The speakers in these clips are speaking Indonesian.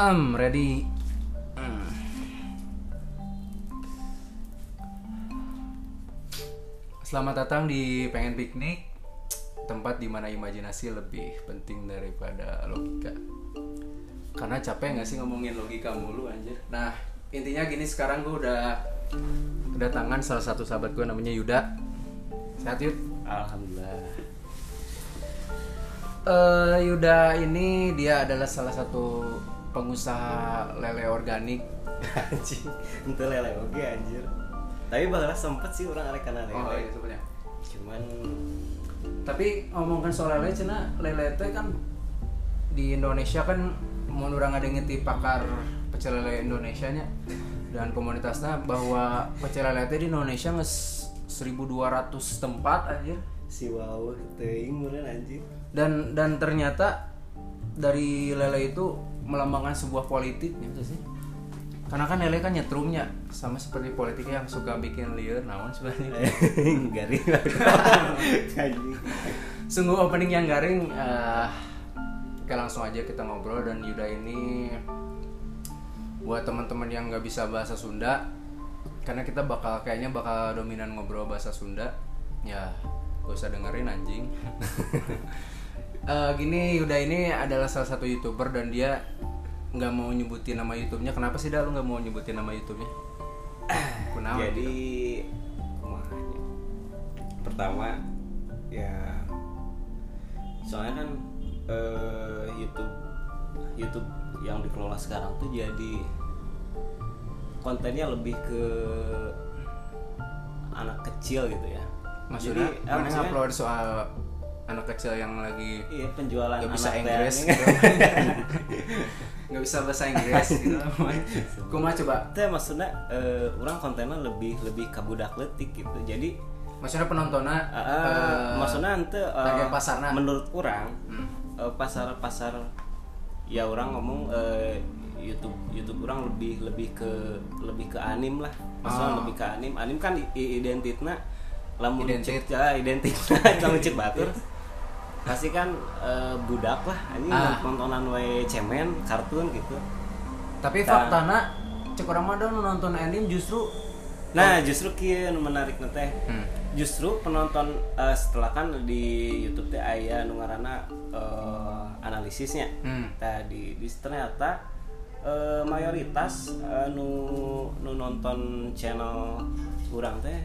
Um, ready. Hmm. Selamat datang di Pengen Piknik, tempat di mana imajinasi lebih penting daripada logika. Karena capek nggak sih ngomongin logika mulu anjir. Nah, intinya gini sekarang gue udah kedatangan salah satu sahabat gue namanya Yuda. Sehat Yud? Alhamdulillah. Eh, Yuda ini dia adalah salah satu pengusaha lele organik Anjing, ente lele oke anjir. Tapi bahkan sempet sih orang arek kana lele. Oh iya sebenarnya. Cuman Tapi ngomongkan soal lele, cina lele teh kan di Indonesia kan mau orang ada ngeti pakar pecel lele Indonesia nya dan komunitasnya bahwa pecel lele teh di Indonesia nges 1200 tempat aja si wow teuing anjir. dan dan ternyata dari lele itu melambangkan sebuah politik gitu sih karena kan lele kan nyetrumnya sama seperti politik yang suka bikin liar naon sebenarnya Garing. Sungguh opening yang garing. eh, oke langsung aja kita ngobrol dan Yuda ini buat teman-teman yang nggak bisa bahasa Sunda, karena kita bakal kayaknya bakal dominan ngobrol bahasa Sunda. Ya, gak usah dengerin anjing. Eh, gini Yuda ini adalah salah satu youtuber dan dia nggak mau nyebutin nama YouTube-nya. Kenapa sih dah lu nggak mau nyebutin nama YouTube-nya? Kunaon Jadi gitu? Pertama ya soalnya kan eh, YouTube YouTube yang dikelola sekarang tuh jadi kontennya lebih ke anak kecil gitu ya. maksudnya Jadi, mana ngupload soal anak kecil yang lagi Iya penjualan nggak bisa Inggris gitu. nggak bisa bahasa Inggris gitu Kuma coba Teh maksudnya eh, orang kontennya lebih lebih kabudak letik gitu. Jadi maksudnya penontonnya eh, eh, maksudnya ente target pasarna. menurut orang Hmm. eh, pasar-pasar ya orang ngomong eh, YouTube YouTube orang lebih lebih ke lebih ke anim lah. Maksudnya Oh. lebih ke anim. Anim kan identitna lamun Identit. cek ya identitna lamun cek batur pasti kan eh, budak lah ini Ah. nontonan we cemen kartun gitu tapi Nah. faktana cek orang mah nonton anime justru Nah, justru kieu nu menarik teh. Hmm. Justru penonton eh, setelah kan di YouTube teh aya nu ngaranna eh, analisisnya. Hmm. Tah di, ternyata eh, mayoritas eh, nu nu nonton channel urang teh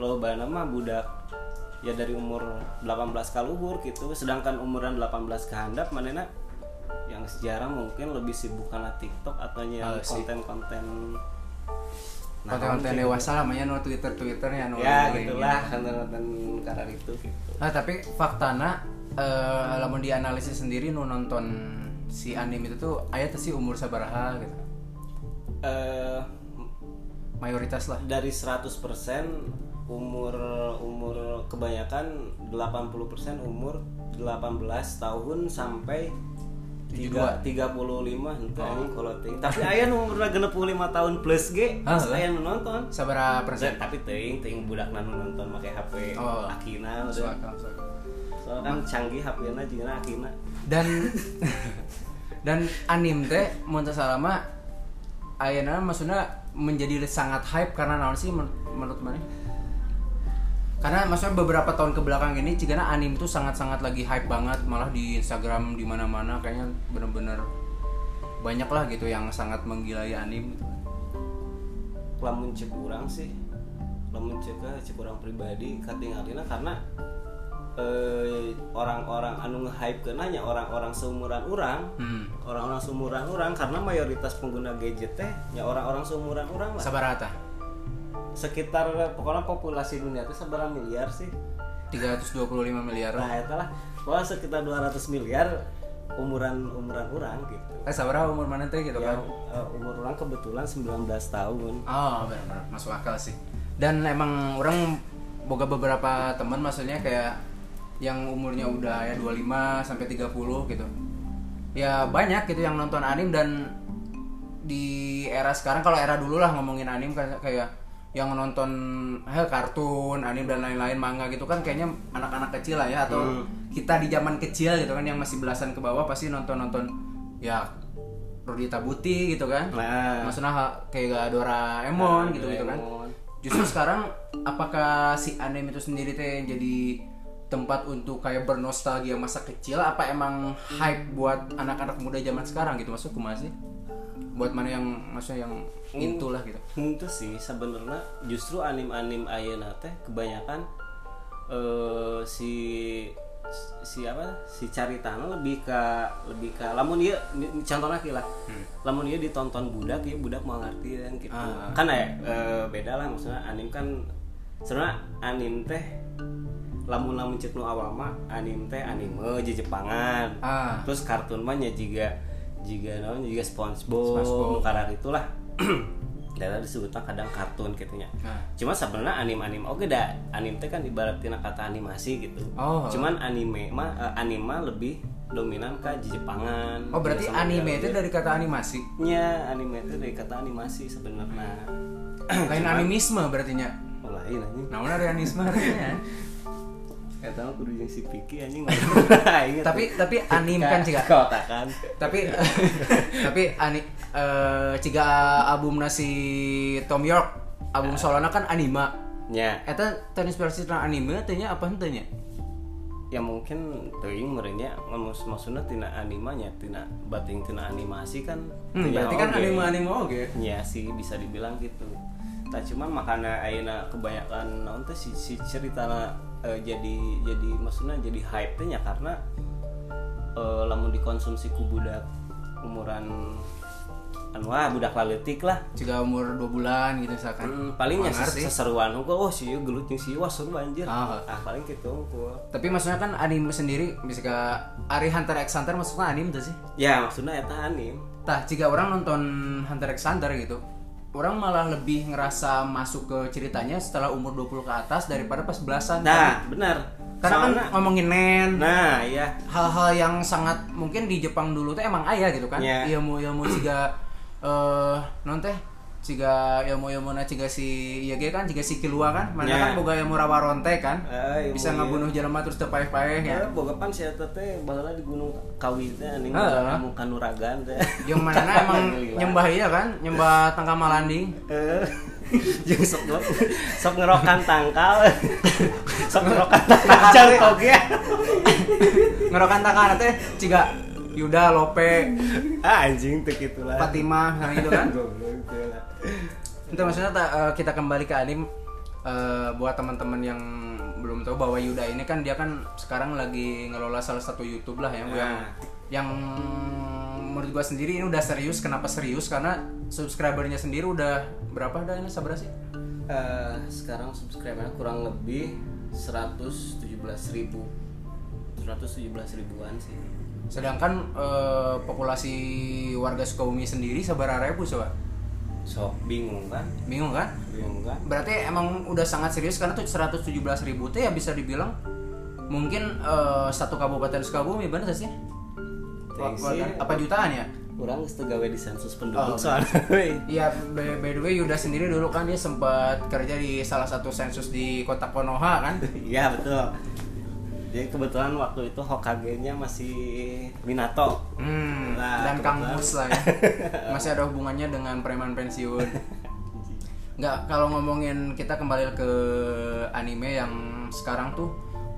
lobana mah budak ya dari umur 18 ka luhur gitu. Sedangkan umuran 18 ke handap manena yang sejarah mungkin lebih sibuk karena TikTok atau yang sih. konten-konten Nah, konten-konten dewasa lah namanya nu Twitter Twitternya nu ya nu- gitulah konten-konten karar itu gitu. Nah tapi faktana eh lamun dianalisis sendiri nu nonton si anime itu tuh aya teh sih umur sabaraha gitu. Eh mayoritas lah. dari 100% umur umur kebanyakan 80% umur 18 tahun sampai tiga- 35 entah Oh. ini kalau ting tapi aya nu umurna 65 tahun plus ge Ah, aya nu nonton. Sabaraha persen. Dan, tapi teuing teuing budak nu nonton make HP Oh. akina soalnya kan canggih HP-na jeung akina. Dan dan anim teh salah mah ayeuna maksudnya menjadi sangat hype karena naon sih men- menurut mana? Karena maksudnya beberapa tahun ke belakang ini jika anim tuh sangat-sangat lagi hype banget malah di Instagram di mana-mana kayaknya bener-bener banyak lah gitu yang sangat menggilai anim gitu. lamun cek urang sih lamun cek cek urang pribadi katingalina karena eh, orang-orang anu nge-hype kenanya orang-orang seumuran urang Hmm. orang-orang seumuran urang karena mayoritas pengguna gadget teh ya orang-orang seumuran urang lah Sabarata sekitar pokoknya populasi dunia teh seberapa miliar sih 325 miliar. nah itu lah pokoknya sekitar 200 miliar umuran umuran urang gitu Eh sabaraha umur mana teh gitu kan? yang eh, umur orang kebetulan 19 tahun Oh benar-benar masuk akal sih. Dan emang orang boga beberapa teman maksudnya kayak yang umurnya udah ya 25 sampai 30 gitu. Ya banyak gitu yang nonton anim dan di era sekarang kalau era dulu lah ngomongin anim kayak yang nonton heh, kartun, anim dan lain-lain manga gitu kan kayaknya anak-anak kecil lah ya atau kita di zaman kecil gitu kan yang masih belasan ke bawah pasti nonton-nonton ya Perdita Buti gitu kan. Nah. maksudnya kayak Doraemon gitu gitu kan. Justru sekarang apakah si anime itu sendiri teh jadi tempat untuk kayak bernostalgia masa kecil? Apa emang hype buat anak-anak muda zaman sekarang gitu? Maksudku masih buat mana yang maksudnya yang into lah gitu. Itu sih. Sebenarnya justru anim-anim ayeuna teh kebanyakan eh si si apa? Si caritana lebih ke lebih ke lamun dia contohnya lah. Lamun dia ditonton budak ya budak mau ngerti kan gitu. Ah. kan ya eh, beda lah maksudnya. Anim kan sebenarnya anim teh lamun lamun cek nu awal mah anim teh anime Jepangan. Ah. Terus kartun mah juga juga naon juga SpongeBob, SpongeBob. karar itulah. Daerah disebutnya kadang kartun gitunya Nah. cuma sebenarnya anim anim oke dah anim teh kan ibaratnya kata animasi gitu. Oh. cuman anime mah eh, anime mah lebih dominan ke Jepangan. Oh berarti Sama anime itu dari kata animasi? Nya anime itu dari kata animasi sebenarnya. Lain animisme berarti nya oh, lain anjing namun ada animisme artinya Gak tau kudu jeung si Piki anjing. Tapi tapi anim kan sih kotakan tapi tapi ani eh ciga album nasi Tom York album solona kan anima. Nya eta terinspirasi tentang anime tanya apa henteu nya? Ya mungkin teuing merenya maksud maksudnya tina animanya tina bating tina animasi kan hmm, teu berarti kan oge. anime anime oke ya sih bisa dibilang gitu. Tak cuman makanya ayeuna kebanyakan naon teh si, si cerita jadi jadi maksudnya jadi hype nya karena eh, lamun dikonsumsi ku budak umuran anu ah budak laletik lah. Ciga umur 2 bulan gitu misalkan. Hmm, paling ya Nggak ngerti. seseruan hukum oh sih gelut jeung si wah seru anjir. Ah. ah paling gitu hukum tapi maksudnya kan anime sendiri bisa ke Ari Hunter x Hunter maksudnya anime tuh sih? Ya maksudnya eta anim. Tah jika orang nonton Hunter x Hunter gitu orang malah lebih ngerasa masuk ke ceritanya setelah umur 20 ke atas daripada pas belasan nah benar. Karena kan Soalnya- ngomongin nen nah ya hal-hal yang sangat mungkin di Jepang dulu tuh emang ayah gitu kan? Iya. ilmu ilmu ciga eh non teh ciga ilmu ilmu na ciga si iya ge kan ciga si kilua kan mana Iya. kan boga ilmu rawa ronte kan Eh, bisa iya. ngabunuh jelema terus tepaeh-paeh ya Ya, boga pan si eta teh baheula di Gunung Kawi teh anjing Heeh. ilmu kanuragan teh. yang mana emang nyembah iya kan nyembah tangka malanding Eh, Jeung sok sok ngerokan tangkal. sok ngerokan tangkal ge. ngerokan tangka teh ciga Yuda Lope. Ah anjing teh kitu lah. Fatimah nah gitu kan? Itu maksudnya ta- eh, kita kembali ke anim eh, buat teman-teman yang belum tahu bahwa Yuda ini kan dia kan sekarang lagi ngelola salah satu YouTube lah yang yang Nah. yang menurut gua sendiri ini udah serius. Kenapa serius? Karena subscribernya sendiri udah berapa dah ini sabar sih? Eh, sekarang subscribernya kurang lebih 117 ribu. 117 ribuan sih sedangkan eh, populasi warga Sukabumi sendiri sabar ribu coba sok bingung kan bingung kan bingung kan berarti emang udah sangat serius karena tuh 117 ribu tuh ya bisa dibilang mungkin eh, satu kabupaten Sukabumi bener gak sih? Warga- ya. apa jutaan ya? kurang gawe di sensus Oh, penduduk soalnya weh. Iya, by, by the way Yuda sendiri dulu kan dia sempat kerja di salah satu sensus di kota Konoha kan? Iya betul. Jadi kebetulan waktu itu Hokage-nya masih Minato. Hmm, Nah, dan Kang. Mus lah ya. Masih ada hubungannya dengan preman pensiun. Nggak, kalau ngomongin kita kembali ke anime yang sekarang tuh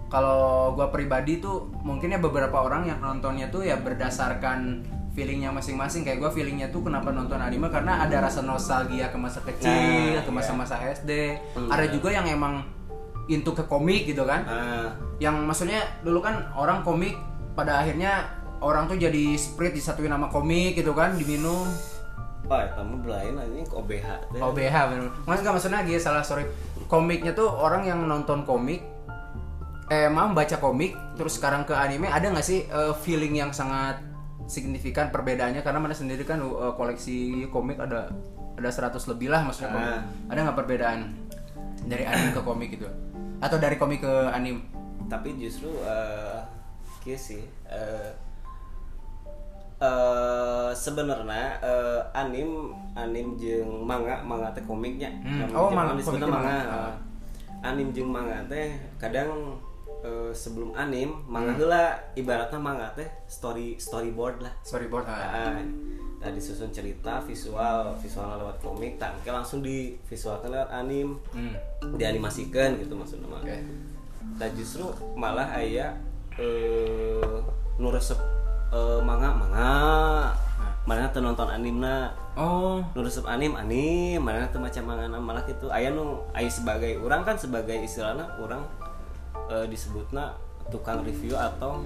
kalau gua pribadi tuh mungkin ya beberapa orang yang nontonnya tuh ya berdasarkan feelingnya masing-masing kayak gua feelingnya tuh kenapa nonton anime karena ada rasa nostalgia ke masa kecil Nah, ke masa-masa SD Hmm. ada juga yang emang into ke komik gitu kan. Nah, yang maksudnya dulu kan orang komik pada akhirnya orang tuh jadi sprite disatuin nama komik gitu kan diminum. Oh, kamu belain ini OBH teh. OBH maksudnya nggak maksudnya lagi salah sorry. Komiknya tuh orang yang nonton komik eh mau baca komik terus sekarang ke anime ada nggak sih eh, feeling yang sangat signifikan perbedaannya? Karena mana sendiri kan eh, koleksi komik ada ada 100 lebih lah maksudnya komik. Ah. ada nggak perbedaan dari anime ke komik gitu atau dari komik ke anime Tapi justru eh kieu sih eh eh sebenarnya eh, anim anim jeung manga manga teh komiknya Hmm. Yang Oh, manga, komiknya manga manga. Eh, anim jeung manga teh kadang eh, sebelum anim manga heula ibaratnya manga teh story storyboard lah storyboard ah. Nah, tadi susun cerita visual visual lewat komik tak oke langsung di visualkan lewat anim. Hmm. dianimasikan gitu maksudnya mah Oke. dan justru malah aya eh nu resep eh, manga. Manga. Mana tuh nonton animna Oh. nu resep anim anim. Mana tuh macam manga malah gitu aya nu aya sebagai orang kan sebagai istilahnya orang eh, disebutna tukang review atau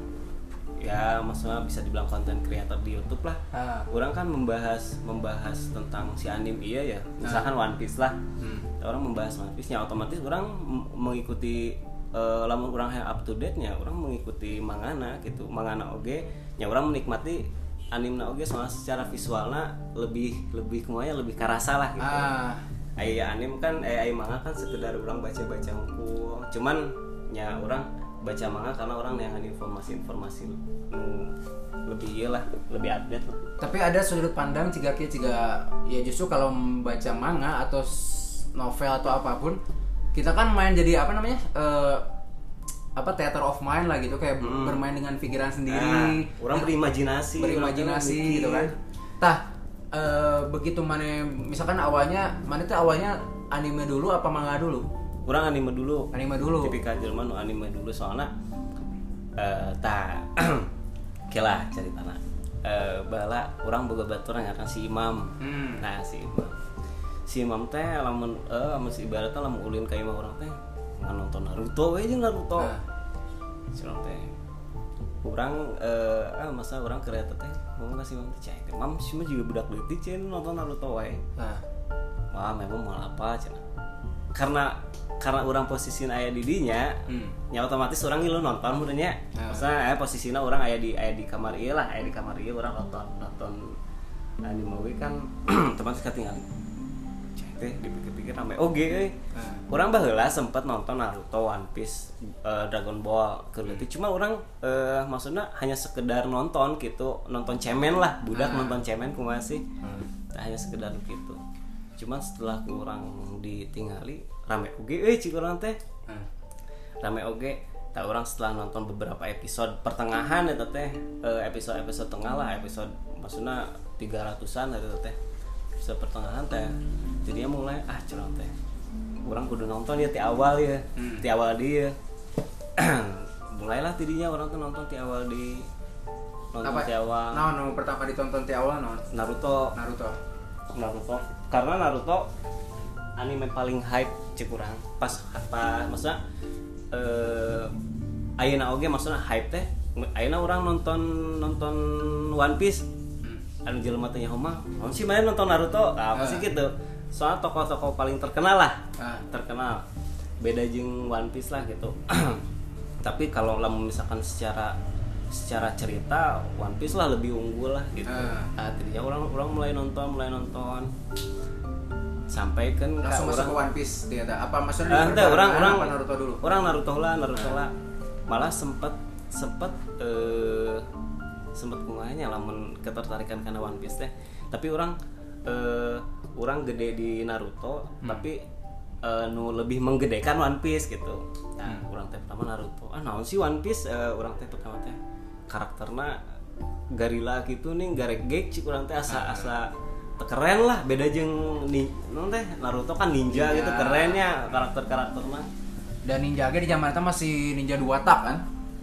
ya maksudnya bisa dibilang konten creator di YouTube lah. Ah. orang kan membahas membahas tentang si anim iya ya. Misalkan One Piece lah. Hmm. orang membahas One Piece nya otomatis orang mengikuti eh, lamun orang yang up to date nya orang mengikuti mangana gitu mangana oge nya orang menikmati animna oge soalnya secara visualnya lebih lebih kemanya lebih karasa lah gitu. Ah. Aya anim kan eh aya manga kan sekedar orang baca-baca hukum cuman nya orang baca manga karena orang yang informasi-informasi nu lebih iya lah lebih update lah. Tapi ada sudut pandang jika jika ya justru kalau membaca manga atau novel atau apa pun kita kan main jadi apa namanya eh, apa theater of mind lah gitu. Kayak bermain dengan pikiran sendiri. Nah, orang berimajinasi berimajinasi orang gitu kan. Tah eh, begitu mana misalkan awalnya mana tuh awalnya anime dulu apa manga dulu? Orang anime dulu Anime dulu. tipikal Jerman anime dulu soalnya eh ta kela ceritana eh bala orang boga baturan ngaran si Imam Hmm. nah si Imam si Imam teh lamun eh lamun si ibaratnya lamun ulin ka imam orang teh nonton Naruto we jeung Naruto Nah. si urang teh urang eh ah masa orang kereta teh ngomong ka si Imam teh cai mam si mah juga budak leutik cen nonton Naruto wae Nah. wah memang mau apa cenah karena karena orang posisinya ayah di dinya Hmm. ya otomatis orang ngilu nonton mudahnya Ah. maksudnya eh, posisinya orang ayah di ayah di kamar iya lah ayah di kamar iya orang nonton nonton anime we kan otomatis ketinggalan teh dipikir-pikir sampai oke euy Nah. orang baheula sempat nonton Naruto One Piece eh, Dragon Ball keleutik cuma orang eh, maksudnya hanya sekedar nonton gitu nonton cemen lah budak Ah. nonton cemen kumaha sih Hmm. Nah, hanya sekedar gitu cuman setelah kurang ditinggali rame oge eh cik orang teh Nah. rame oge tak orang setelah nonton beberapa episode pertengahan eta teh eh, episode episode tengah lah episode maksudnya 300-an eta teh episode pertengahan teh jadinya mulai ah curang teh orang kudu nonton ya ti awal ya Hmm. ti awal dia mulailah tidinya orang tuh nonton ti awal di nonton Apa? ti awal Nah, no, pertama ditonton ti awal no. Naruto Naruto. Naruto karena Naruto anime paling hype cek urang pas pas maksudnya eh ayeuna oge maksudnya hype teh ayeuna orang nonton nonton One Piece. Hmm. anu jelema teh nyaho sih main nonton Naruto? Nah, apa sih Ah. gitu. Soalnya tokoh-tokoh paling terkenal lah. Ah. terkenal. Beda jeung One Piece lah gitu. Tapi kalau lamun misalkan secara secara cerita One Piece lah lebih unggul lah gitu Ah. nah, tadinya orang orang mulai nonton mulai nonton sampai kan ka Langsung masuk orang ke One Piece dia ada. Apa maksudnya Ah, di ente, orang orang apa Naruto dulu? orang Naruto lah Naruto lah malah sempet sempet eh sempet kumanya lamun ketertarikan karena One Piece teh tapi orang eh orang gede di Naruto Hmm. tapi eh, nu lebih menggedekan One Piece gitu nah Hmm. orang teh pertama Naruto ah naon sih One Piece Eh, orang teh pertama teh karakternya garila gitu nih garek gek cik orang teh asa asa keren lah beda jeung ni non teh Naruto kan ninja, Ninja. gitu kerennya karakter karakternya Dan ninja ge di zaman itu masih ninja dua tak kan?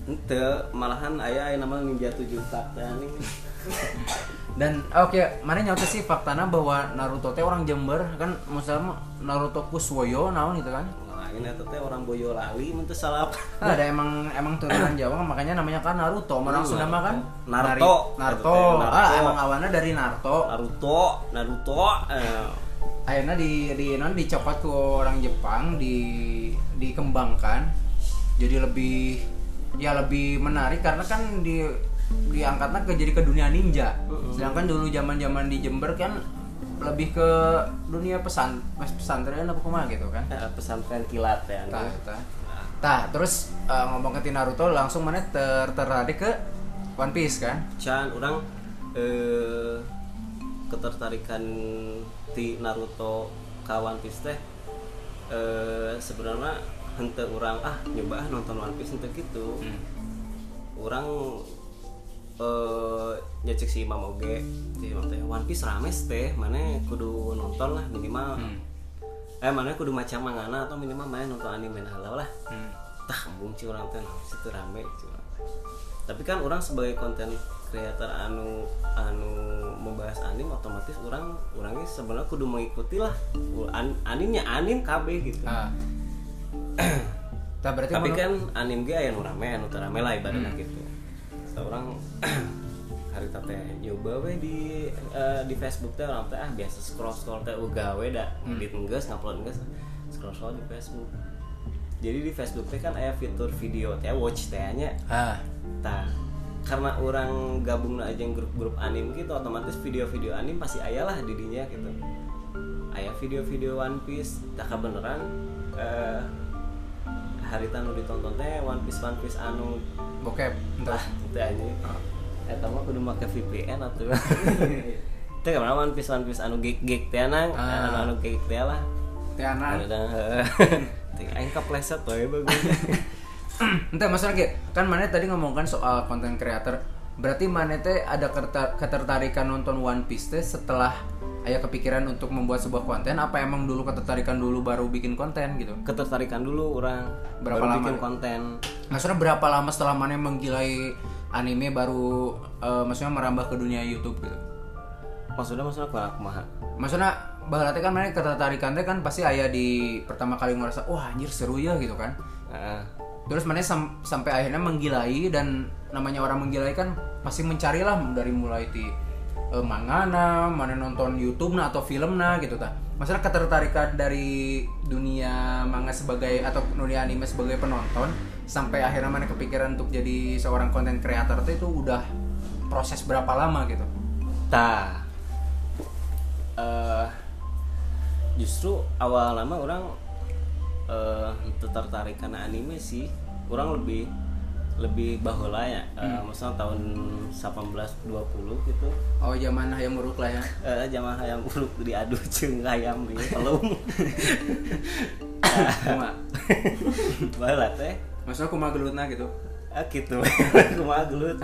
ente malahan ayah yang namanya ninja tujuh tak nih Dan oke, mana nyawa sih faktanya bahwa Naruto teh orang Jember kan misalnya Naruto Kuswoyo naon gitu kan? Ini teh orang Boyolali teu salah Nah, ada emang emang turunan Jawa makanya namanya kan Naruto. Orang Hmm, Sunda mah kan Naruto. Nari- Naruto. Itu Ah, emang awalnya dari Naruto. Naruto Naruto eh, Akhirnya di di non dicopot ke orang Jepang di dikembangkan jadi lebih ya lebih menarik karena kan di diangkatnya ke jadi ke dunia ninja. Sedangkan dulu zaman-zaman di Jember kan lebih ke dunia pesan pesantren apa kumaha gitu kan. eh, pesantren kilat ya Tah, tah. Tah, terus eh, ngomong ke Naruto langsung mana ter tertarik ke One Piece kan? Chan orang eh ketertarikan di Naruto kawan Piece teh eh sebenarnya hente orang ah nyoba ah nonton One Piece hente gitu Hmm. orang eh nyecek si Imam oge si Imam teh One Piece rames teh mana kudu nonton lah minimal Hmm. eh mana kudu macam mangana atau minimal mana nonton anime nah halau lah Hmm. tah embung sih orang teh nah, situ rame cuma tapi kan orang sebagai konten kreator anu anu membahas anim otomatis orang orangnya sebenarnya kudu mengikuti lah An, animnya anim KB gitu Ah. Tapi kan anim ge aya nu rame anu teu rame lah ibaratnya Hmm. gitu seorang hari teh nyoba we di eh, di Facebook teh orang teh ah biasa scroll scroll teh uga we da Hmm. edit enggeus ngupload enggeus scroll scroll di Facebook. Jadi di Facebook teh kan aya fitur video teh watch teh nya. Ah. Tah, karena orang gabung aja grup-grup anim gitu otomatis video-video anim pasti ayah lah di dinya gitu. Ayah video-video One Piece. Tak beneran eh hari tanu ditonton teh One Piece One Piece anu bokep entah tah teh aja eta mah kudu make VPN atuh. Teh kamana One Piece One Piece anu geek-geek teh nang Ah. anu anu geek teh lah. Teh anak ada teh aing kapleset we bagus Entah masalah kayak kan mana tadi ngomongkan soal konten creator berarti mana teh ada keter- ketertarikan nonton One Piece teh setelah ayah kepikiran untuk membuat sebuah konten? Apa emang dulu ketertarikan dulu baru bikin konten gitu? Ketertarikan dulu orang Berapa baru lama bikin nih? konten. Maksudnya berapa lama setelah mana menggilai anime baru eh, maksudnya merambah ke dunia YouTube gitu. Maksudnya maksudnya kumaha kumaha maksudnya berarti kan mana ketertarikan teh kan pasti ayah di pertama kali ngerasa wah anjir seru ya gitu kan. Heeh. terus mana sam- sampai akhirnya menggilai dan namanya orang menggilai kan pasti mencari lah dari mulai di eh, mangana mana nonton YouTube nah atau film nah gitu ta masalah ketertarikan dari dunia manga sebagai atau dunia anime sebagai penonton sampai akhirnya mana kepikiran untuk jadi seorang konten kreator tuh itu udah proses berapa lama gitu Tah. Eh justru awal lama orang eh tertarik karena anime sih. Orang lebih lebih baheula ya. Eh, Maksudnya tahun 18 20 gitu. oh zaman yang muruk lah ya Eh jamaah hayam uruk diadu jeung hayam di pelung. cuma Baheula teh. Maksudnya aku gelutna gitu Ah gitu. Kumaha gelut.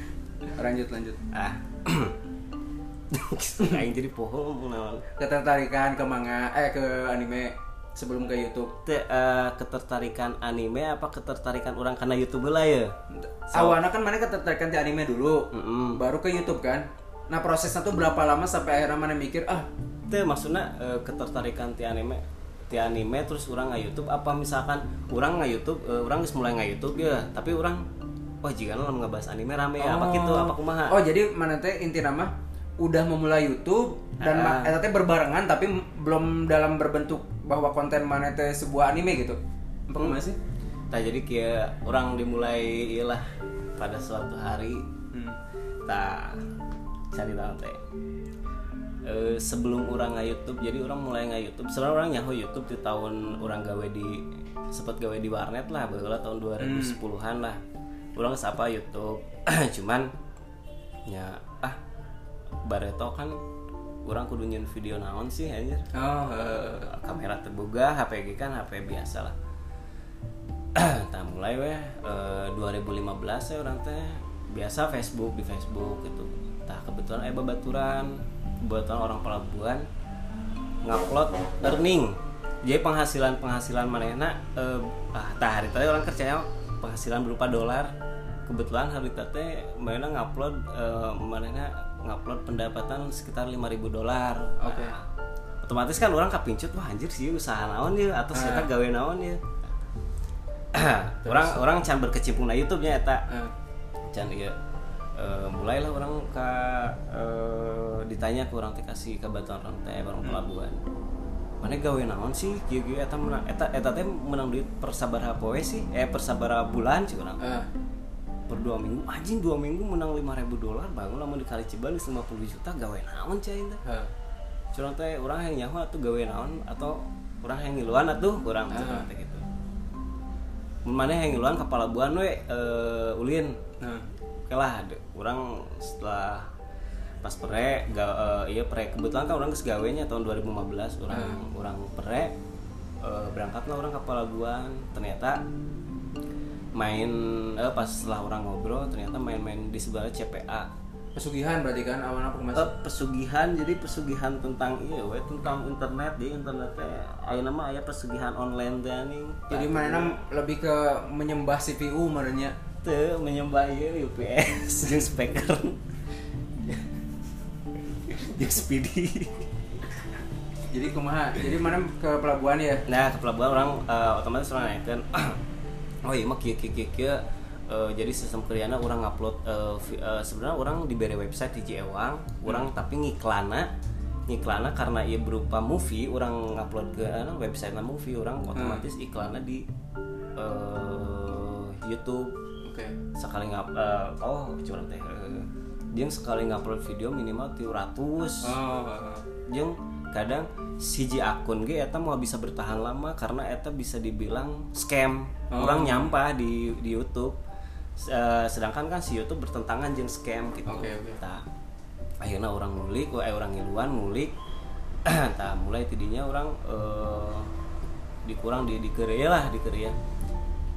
lanjut lanjut Ah. Aing jadi pohon ketertarikan ke manga eh ke anime sebelum ke YouTube Teh, eh, ketertarikan anime apa ketertarikan orang karena YouTube lah ya? awalnya kan mana ketertarikan di anime dulu Mm-mm. baru ke YouTube kan nah prosesnya tuh berapa lama sampai akhirnya mana mikir ah Teh maksudnya eh, ketertarikan ti anime ti anime terus orang nggak YouTube apa misalkan orang nggak YouTube eh, orang mulai nggak YouTube ya tapi orang wah jika lama ngebahas anime rame ya, apa gitu apa kumaha? Oh jadi mana teh inti nama udah memulai YouTube dan ma- eta teh berbarengan tapi belum dalam berbentuk bahwa konten mana teh sebuah anime gitu. Apa kumaha sih? Tah jadi kayak orang dimulai iyalah pada suatu hari Hmm. tak cari teh Eh, sebelum orang nggak YouTube jadi orang mulai nggak YouTube. Sebenarnya orang nyaho YouTube di tahun orang gawe di sempat gawe di warnet lah barulah tahun 2010-an lah. Orang sapa YouTube. Cuman ya ah bareto kan orang kudu nyen video naon sih anjir. Oh Eh, kamera terbuka HP kan HP biasa lah. Tak mulai weh eh, 2015 ya orang teh biasa Facebook di Facebook gitu. Tak kebetulan eh babaturan kebetulan orang pelabuhan ngupload earning jadi penghasilan penghasilan mana enak eh, ah tak hari tadi orang kerjanya penghasilan berupa dolar. Kebetulan hari tadi mana ngupload eh, mana ngupload pendapatan sekitar 5000 dolar. Oke. Nah, otomatis kan orang kapincut wah anjir sih usaha naon ya? Atau saya Ah. gawe naon ya? Orang orang can berkecimpung na YouTube nya eta. Eh, can iya Eh, mulailah orang ke eh, ditanya ke orang kasih ke batuan orang teh orang pelabuhan. Mana gawe naon sih? Kieu kieu eta menang eta eta teh menang duit per sabaraha poe sih? Eh per sabaraha bulan sih orang eh, per dua minggu anjing dua minggu menang 5000 dolar bangun lamun dikali cibali 50 juta gawe naon cai teh? Eh. curang teh orang yang nyaho atuh gawe naon atau orang yang ngiluan atuh orang Ah. curang teh gitu. Mana yang ngiluan kepala buan we eh, ulin. Nah, oke lah de- orang setelah pas pere ga, eh, iya pere kebetulan kan orang geus gawenya tahun 2015 orang orang pere eh, berangkatlah orang ke Pelabuhan ternyata main eh, pas setelah orang ngobrol ternyata main-main di sebelah CPA pesugihan berarti kan awan apa mas? Eh, pesugihan. Jadi pesugihan tentang iya we tentang internet. Di internetnya aya nama aya pesugihan online anjing jadi mana lebih ke menyembah CPU mananya teu menyembah ieu UPS jeung speaker. Jeung speedy. Jadi kumaha? Jadi mana ke pelabuhan ya? Nah ke pelabuhan orang eh, otomatis orang naikkan oh iya mah kieu kieu kieu Eh, jadi sistem kriana orang upload vi- eh, sebenarnya orang diberi website hiji ewang orang tapi ngiklana ngiklana karena ia berupa movie orang ngupload ke anu, website movie orang otomatis iklannya di eh, YouTube oke sekali ngap eh, oh curang teh eh, jeung sekali ngupload video minimal 300 oh jeung kadang siji akun ge eta mau bisa bertahan lama karena eta bisa dibilang scam. Oh. orang nyampah di di YouTube. Eh, sedangkan kan si YouTube bertentangan jeung scam gitu. Oke, oke. Tah, akhirnya orang ngulik eh orang ngiluan ngulik. Tah mulai tidinya orang eh, dikurang di di Korea lah di Korea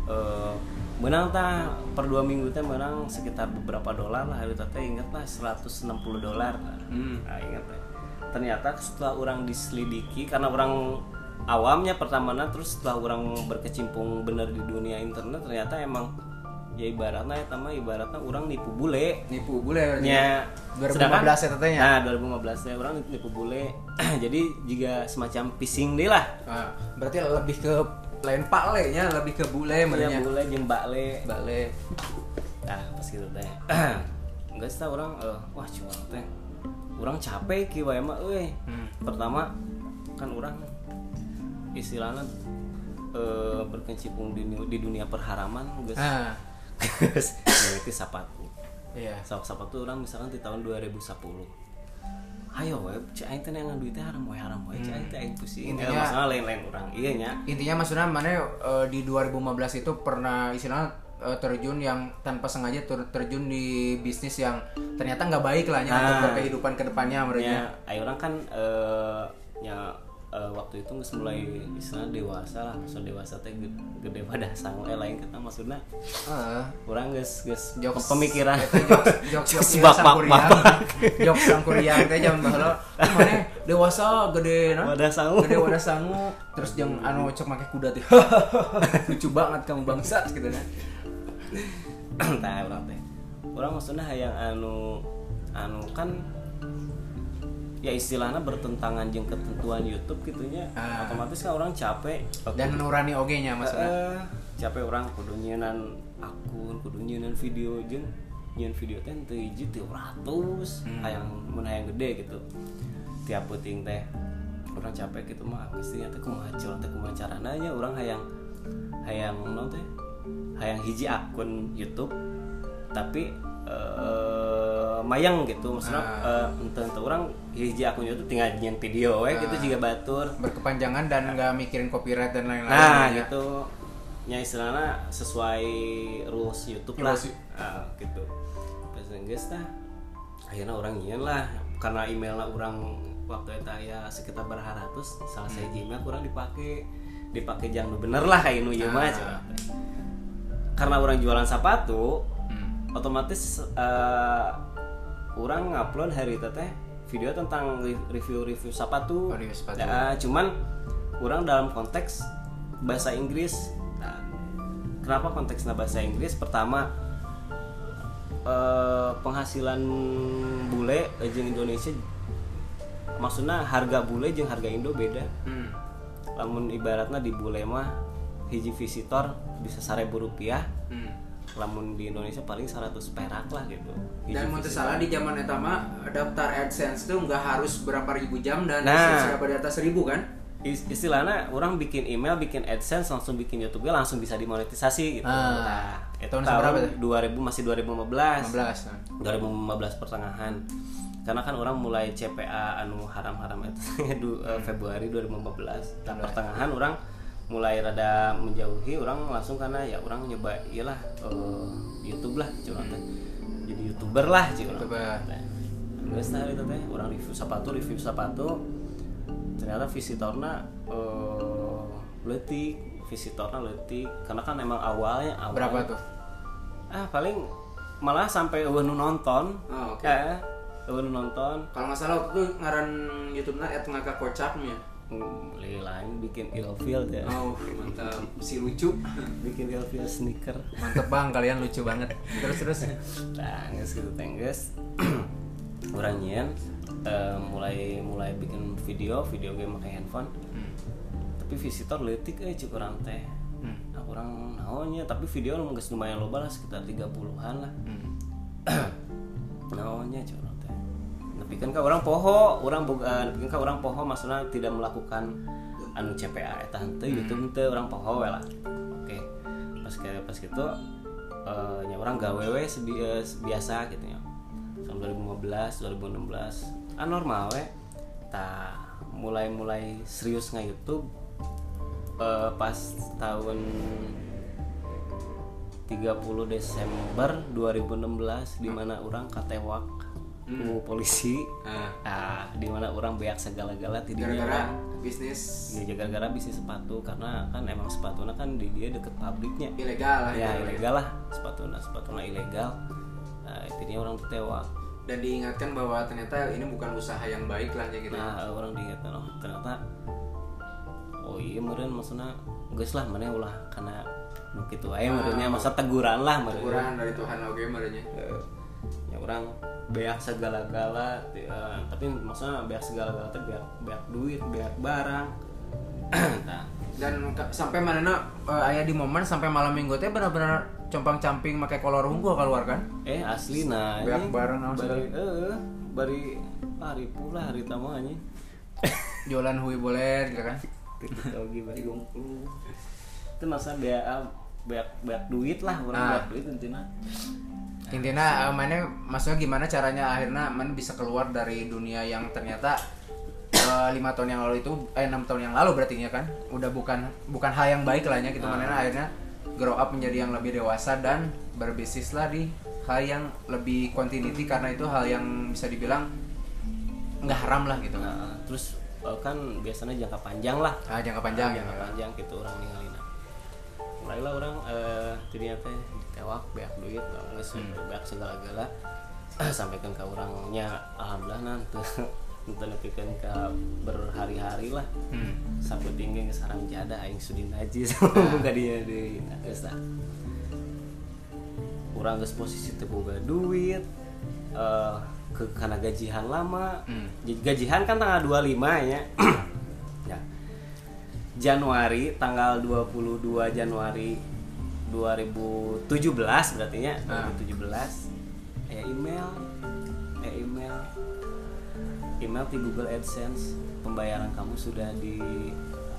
Eh, menang tah per dua minggu teh menang sekitar beberapa dolar lah. Hari teh inget lah 160 dolar. Hmm. nah, ingat teh. Ternyata setelah orang diselidiki karena orang awamnya pertamanya terus setelah orang berkecimpung bener di dunia internet ternyata emang ya ibaratnya ya mah ibaratnya orang nipu bule. Nipu berarti nya 2015 ya tetenya? Nah 2015 ya orang nipu bule. Jadi juga semacam phishing deh lah. Ah, berarti lebih ke lain pale nya lebih ke bule ya mananya bule jeung bakle bale nah pas gitu teh. Enggak sih orang eh, wah cuma teh. Orang capek ki wae mah euy Hmm. pertama kan orang istilahnya eh, berkecimpung di, di dunia perharaman guys. Ah. Guys itu sapatu iya. Sap sapatu orang misalkan di tahun 2010 ayo we cek aing teh yang duitnya haram we haram we cek aing teh aing pusing Intinya- Eh, masalah lain-lain orang iya nya intinya maksudnya mana eh, di 2015 itu pernah istilahnya eh, terjun yang tanpa sengaja ter- terjun di bisnis yang ternyata nggak baik lah ya untuk Ah. berkehidupan ke depannya mereka ya ayo orang kan eh, ya eh, waktu itu geus mulai istilahnya dewasa lah maksud dewasa teh gede, gede pada sang eh lain kata maksudnya Ah. orang geus geus Jokes- pemikiran. Jokes jokes bapak- bapak. jokes sangkuriang teh zaman baheula "Oh, mana? Dewasa gede nah. Wadah sangu. gede wadah sangu terus yang anu cek make kuda teh. Lucu banget kamu bangsat gitu nah. Tah orang teh. Orang maksudnya yang anu anu kan ya istilahnya bertentangan jeung ketentuan YouTube gitunya Ah. otomatis kan orang capek. Dan nurani oge nya maksudnya. Eh, capek orang kudu akun kudu video jeung nyieun video teh teu hiji teu ratus. Hmm. hayang mun hayang gede gitu. Tiap puting teh orang capek gitu mah pasti teh kumaha curang teh kumaha carana nya. Orang hayang hayang naon teh hayang hiji akun YouTube. Tapi eh mayang gitu maksudnya ente ente orang hiji akun YouTube tinggal nyieun video we gitu Ah. juga batur berkepanjangan dan nggak mikirin copyright dan lain-lain Nah, ya. gitu. Ya istilahnya sesuai rules YouTube lah. Ah, gitu. Pas geus tah. Akhirnya orang nyian lah karena emailnya orang waktu itu ya sekitar berharatus salah Hmm. saya Gmail kurang dipakai dipakai jangan bener lah kayak nu mah Ah. Karena orang jualan sepatu, Hmm. Otomatis eh, orang ngupload hari itu teh video tentang re- review-review sepatu. Oh, review sepatu. Ya, cuman orang dalam konteks bahasa Inggris. Nah, kenapa konteksnya bahasa Inggris? Pertama eh, penghasilan bule jeung Indonesia maksudnya harga bule jeung harga Indo beda. Hmm. Lamun ibaratnya di bule mah hiji visitor bisa seribu rupiah Hmm. Lamun di Indonesia paling 100 perak lah gitu Hiji Dan mau salah di zaman eta mah daftar AdSense tuh nggak harus berapa ribu jam dan Nah. berapa di atas seribu kan? Is- istilahnya orang bikin email bikin AdSense langsung bikin YouTube langsung bisa dimonetisasi gitu Ah. nah itu Tahun tuh? 2000 masih 2015 15. Nah. 2015 pertengahan karena kan orang mulai CPA anu haram-haram itu eh, Februari 2015 nah, pertengahan orang mulai rada menjauhi orang langsung karena ya orang nyoba iyalah eh, YouTube lah curang teh jadi youtuber lah curang Youtuber. Nah, itu teh. Orang review sepatu review sepatu. Ternyata visitornya eh, letik visitornya letik karena kan emang awalnya awal. Berapa tuh? Ah paling malah sampai nu nonton. Oh, oke. eh nonton. Kalau nggak salah waktu itu ngaran YouTube-nya at ngakak kocaknya Hmm, beli lain bikin ilfeel ya. Oh mantap. Si lucu. Bikin ilfeel sneaker. Mantep bang kalian lucu banget. Terus terus. Nah gitu teh geus urang nyian. Eh, mulai mulai bikin video video game pakai handphone. Hmm. tapi visitor leutik euy cik urang teh Hmm. nah urang naonnya tapi video geus lumayan loba lah sekitar 30-an lah. Hmm. naonnya cik kan ka orang poho orang bukan tapi kan ka orang poho maksudnya tidak melakukan anu CPA eta henteu YouTube teu orang poho we lah. Oke pas kayak pas gitu eh nya orang gawe we sebi- eh, biasa gitu ya tahun 2015 2016 ah normal we ta mulai mulai serius nge YouTube eh, pas tahun 30 Desember 2016 di mana orang katewak ku polisi. Ah. ah di mana orang beak segala-gala dinya gara-gara bisnis. Ya, gara-gara bisnis sepatu karena kan emang sepatunya kan di dia deket pabriknya ilegal lah ya ilegal. lah. Sepatunya sepatunya ilegal. Nah, intinya orang tewa dan diingatkan bahwa ternyata ini bukan usaha yang baik lah gitu. Nah orang diingatkan oh ternyata oh iya meren maksudnya geus lah mana ulah. Karena nu kitu aya merenya masa teguran lah meren teguran dari Tuhan oke merenya Eh, ya orang beak segala-gala eh, tapi maksudnya beak segala-gala teh beak beak duit beak barang. Nah. Dan sampai mana uh, ayah di momen sampai malam minggu teh benar-benar compang camping pakai kolor unggul keluar kan? Eh asli nah Beak bareng sama bari eh bari hari pula hari tamu anjing. Jualan hui boleh gitu kan? Teknologi bari gongkulu itu masa beak beak beak duit lah orang Nah. beak duit intinya intinya uh, mana maksudnya gimana caranya akhirnya mana bisa keluar dari dunia yang ternyata uh, lima tahun yang lalu itu eh enam tahun yang lalu berarti ya kan? Udah bukan bukan hal yang baik lah ya gitu mana akhirnya grow up menjadi yang lebih dewasa dan berbisnis lah di hal yang lebih continuity karena itu hal yang bisa dibilang nggak haram lah gitu. Nah, terus eh, kan biasanya jangka panjang lah. Ah, jangka panjang. Ya jangka panjang gitu orang ninggalin. Mulailah orang eh tadinya ditewak beak duit nggak beak segala-gala. Sampaikan ke orangnya alhamdulillah nanti nanti nepikeun ke berhari-hari lah. Hmm. sampai tinggi ke sarang jada aing sudi najis. Buka dia di geus tah urang geus posisi teu boga duit eh ke karena gajihan lama. Hmm. Gajihan kan tanggal 25 ya. Ya. Januari tanggal 22 Januari 2017 berarti ya Ah. 2017 ya email ya email email di Google AdSense pembayaran kamu sudah di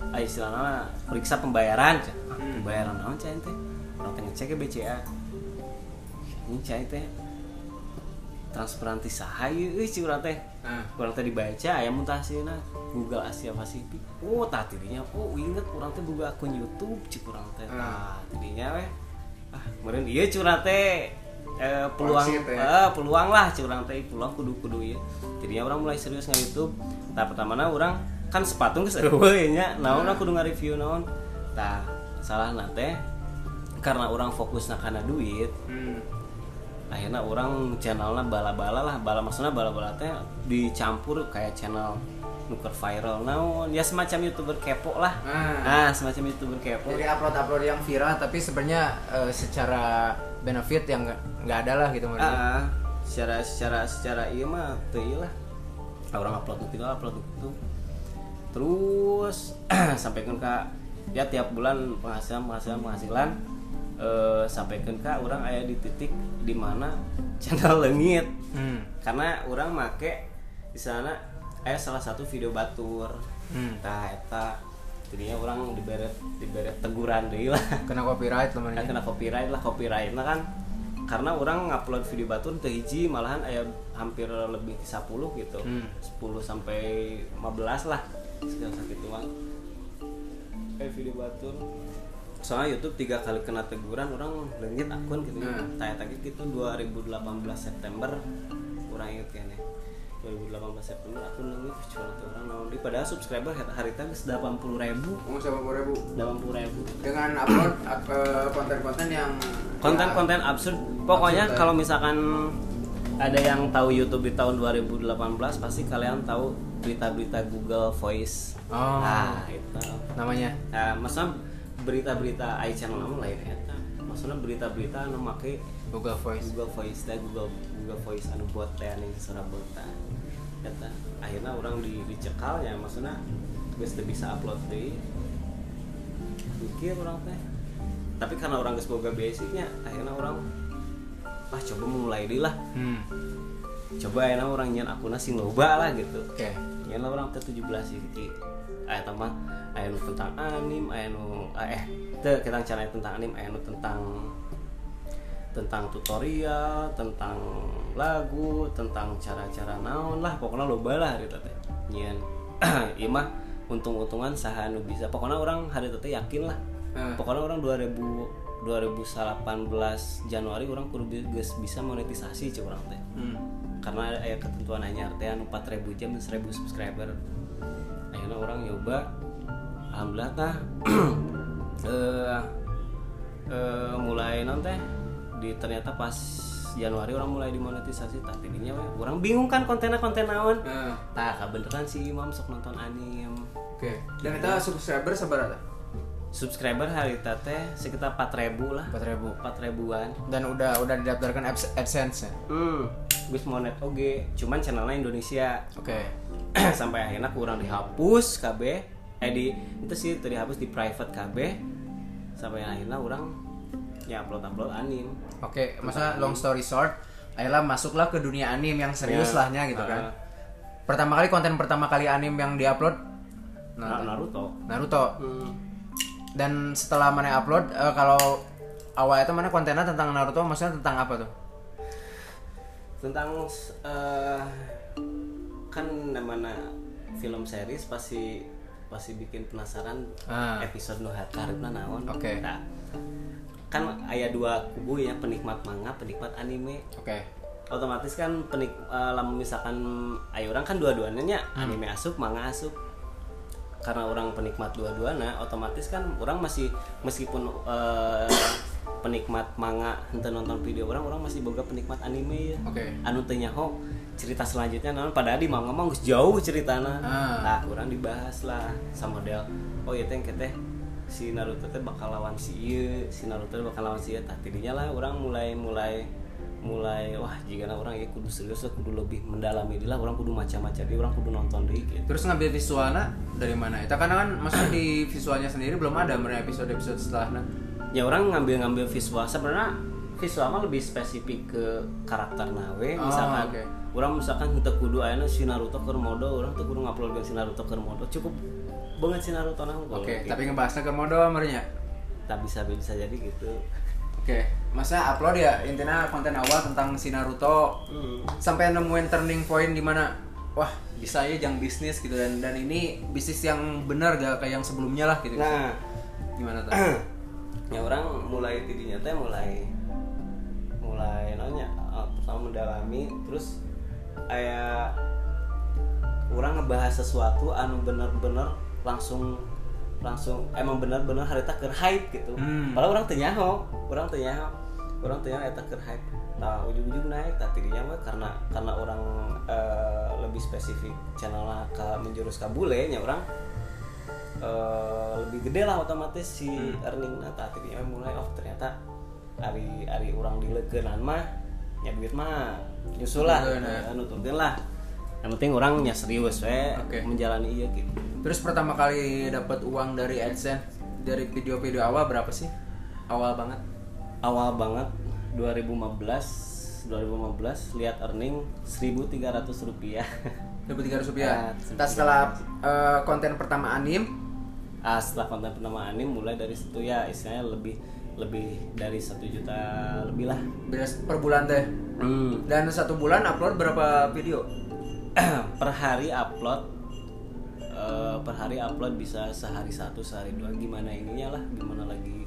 ah, istilahnya periksa pembayaran. Ah, Hmm. pembayaran naon cah teh orang ngecek BCA ini cah teh transferan ti saha ieu euy ci urang teh. Ah. kurang teh dibaca aya mutasina Google Asia Pasifik. Oh tah tidinya. Oh inget kurang teh boga akun YouTube cik kurang teh. Tah tidinya weh. Ah kemudian ieu curang teh eh, peluang ya. eh, peluang lah curang teh peluang kudu kudu ieu. Tidinya orang mulai serius nge YouTube. Tah pertamana orang kan sepatu geus eueuh nya. Naon urang kudu nge-review naon? Tah salah teh karena orang fokus karena duit. Hmm. Akhirnya orang channelnya bala-bala lah. Bala maksudnya bala-bala teh dicampur kayak channel nuker viral. Naon ya semacam youtuber kepo lah. Ah. ah semacam youtuber kepo. Jadi upload-upload yang viral tapi sebenarnya eh, secara benefit yang nggak ada lah gitu ah secara secara secara iya mah tuh iya lah. Orang upload gitu upload gitu. Terus sampaikan ke ya tiap bulan penghasilan penghasilan penghasilan eh, sampaikan ke orang ayah di titik di mana channel lengit. Hmm. karena orang make di sana eh salah satu video batur. Hmm. nah eta jadinya orang diberet diberet teguran deh lah. Kena copyright teman kena copyright lah copyright nah kan. Karena orang ngupload video batur teu hiji malahan aya hampir lebih 10 gitu. Hmm. 10 sampai 15 lah sekitar sakitu mah eh video batur soalnya YouTube tiga kali kena teguran orang lengit akun gitu. Hmm. tanya tadi gitu 2018 September. Orang inget kayaknya. 2018 September aku nunggu cuma nanti orang naon di padahal subscriber hari hari tadi delapan puluh ribu. Mau sama ribu? delapan puluh ribu. Dengan upload eh, konten-konten yang konten-konten absurd. pokoknya Absurd, ya. kalau misalkan ada yang tahu YouTube di tahun 2018 pasti kalian tahu berita-berita Google Voice. Oh. nah itu. Namanya? Nah, maksudnya berita-berita iChannel namun lain eta maksudnya berita-berita anu make Google Voice. Google Voice teh Google Google Voice anu buat teh anu Surabaya eta akhirnya orang di dicekal ya maksudnya geus bisa upload deui mikir orang teh tapi karena orang geus boga basicnya akhirnya orang ah coba mulai deui lah Hmm. coba akhirnya orang nyen akuna sing loba lah gitu Oke. nyen lah orang teh 17 sih ki aya tambah aya nu tentang anim aya nu ah, eh teu kita cara tentang anim aya nu tentang tentang tutorial tentang lagu tentang cara-cara naon lah pokoknya loba lah hari teh nyen ieu mah untung-untungan saha nu bisa. Pokoknya orang hari teh yakin lah. Eh. pokoknya orang 2000 2018 Januari orang kudu geus bisa monetisasi cek orang teh. Hmm. karena ada aya ketentuan anyar teh anu 4000 jam dan 1000 subscriber akhirnya orang nyoba alhamdulillah tah eh eh, mulai nanti di ternyata pas Januari orang mulai dimonetisasi tapi ininya we, orang bingung kan kontennya konten naon Eh, tah kebeneran si Imam sok nonton anim Oke. Dan kita subscriber seberapa? Subscriber hari teh sekitar 4000 lah 4000. 4000-an Dan udah udah didaftarkan Ads- AdSense ya. hmm monet oge cuman channelnya Indonesia Oke. sampai akhirnya kurang dihapus KB eh di itu sih tadi dihapus di private KB sampai akhirnya orang ya upload upload anim Oke, maksudnya long story short, akhirnya masuklah ke dunia anim yang serius Ya. lahnya gitu kan. Ah. Pertama kali konten pertama kali anim yang diupload Na- Naruto Naruto. hmm. Dan setelah mana upload eh, kalau awalnya itu mana kontennya tentang Naruto maksudnya tentang apa tuh? tentang eh, kan namanya film series pasti pasti bikin penasaran Ah. episode nu karena naon Oke. Nah, kan ayah dua kubu ya penikmat manga penikmat anime Oke. otomatis kan penik lamun misalkan ayo orang kan dua-duanya nya Hmm. anime asup manga asup karena orang penikmat dua-duanya otomatis kan orang masih meskipun eh, penikmat manga ente nonton video orang orang masih boga penikmat anime ya Oke. anu teu nyaho cerita selanjutnya naon padahal di manga mah jauh ceritana Ah. nah kurang dibahas lah sama model oh iya teh teh si Naruto teh bakal lawan si ieu si Naruto bakal lawan si ieu tah tidinya lah orang mulai mulai mulai wah jika orang ya kudu serius kudu lebih mendalami lah orang kudu macam-macam dia orang kudu nonton deh gitu Terus ngambil visualnya dari mana? Itu karena kan maksudnya di visualnya sendiri belum ada mereka episode-episode setelahnya. ya orang ngambil-ngambil visual sebenarnya visual mah lebih spesifik ke karakter nawe Oh, misalkan oke. orang misalkan kita kudu ayana si Naruto ke modo orang tuh kudu ngupload si Naruto ke modo cukup banget si Naruto nah Oke, tapi ngebahasnya ke mode amernya. tak bisa bisa jadi gitu Oke, masa upload ya intinya konten awal tentang si Naruto Hmm. sampai nemuin turning point di mana wah bisa ya jang bisnis gitu dan dan ini bisnis yang benar gak kayak yang sebelumnya lah gitu. nah Gimana tuh? ya orang mulai tidinya teh mulai mulai nanya pertama mendalami terus kayak orang ngebahas sesuatu anu bener-bener langsung langsung emang bener-bener hari tak hype gitu Hmm. padahal orang tanya orang tanya orang tanya eta keur hype nah ujung-ujung naik tapi dinya mah karena karena orang eh, lebih spesifik channelnya ke menjurus ke bule nya orang eh, lebih gede lah otomatis si earning nah tapi dia mulai oh ternyata hari hari orang dilegenan mah nya duit mah nyusul lah Nuturkeun, ya. eh, lah yang penting orangnya serius we Oke. menjalani iya gitu Terus pertama kali dapat uang dari AdSense dari video-video awal berapa sih? Awal banget. Awal banget 2015 2015 lihat earning 1300 rupiah Dapat tiga rupiah. Ah, Entah setelah eh, konten pertama anim, ah, setelah konten pertama anim mulai dari situ ya istilahnya lebih lebih dari satu juta lebih lah per bulan teh. Hmm. Dan satu bulan upload berapa video? per hari upload eh, per hari upload bisa sehari satu sehari dua gimana ininya lah gimana lagi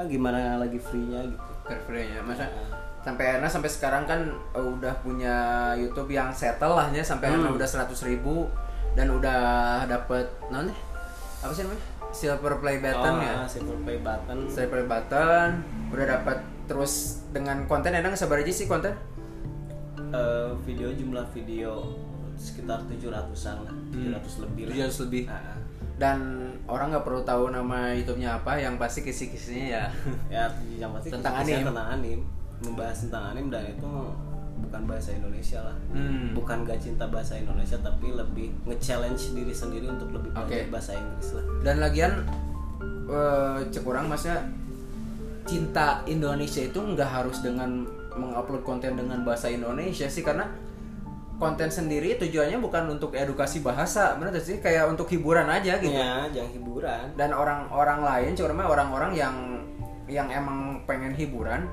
ah, gimana lagi free nya gitu Carefree ya masa Heeh. sampai Ana sampai sekarang kan eh, udah punya YouTube yang settle lah ya sampai Hmm. udah 100 ribu dan udah dapet non apa sih namanya silver play button oh, ya ah, silver play button silver play button udah dapat terus dengan konten Ana sabar aja sih konten Eh, video jumlah video sekitar 700-an lah 700 lebih lah 700 lebih. Ah, ah. Dan orang nggak perlu tahu nama YouTube-nya apa yang pasti kisi-kisinya ya ya yang pasti Tentang anim. tentang anim membahas tentang anim dan itu bukan bahasa Indonesia lah Hmm. bukan gak cinta bahasa Indonesia tapi lebih nge-challenge diri sendiri untuk lebih belajar Oke. bahasa Inggris lah dan lagian eh, cek orang maksudnya cinta Indonesia itu nggak harus dengan mengupload konten dengan bahasa Indonesia sih karena konten sendiri tujuannya bukan untuk edukasi bahasa benar sih? Kayak untuk hiburan aja gitu. Ya jangan hiburan. Dan orang-orang lain cuma orang-orang yang yang emang pengen hiburan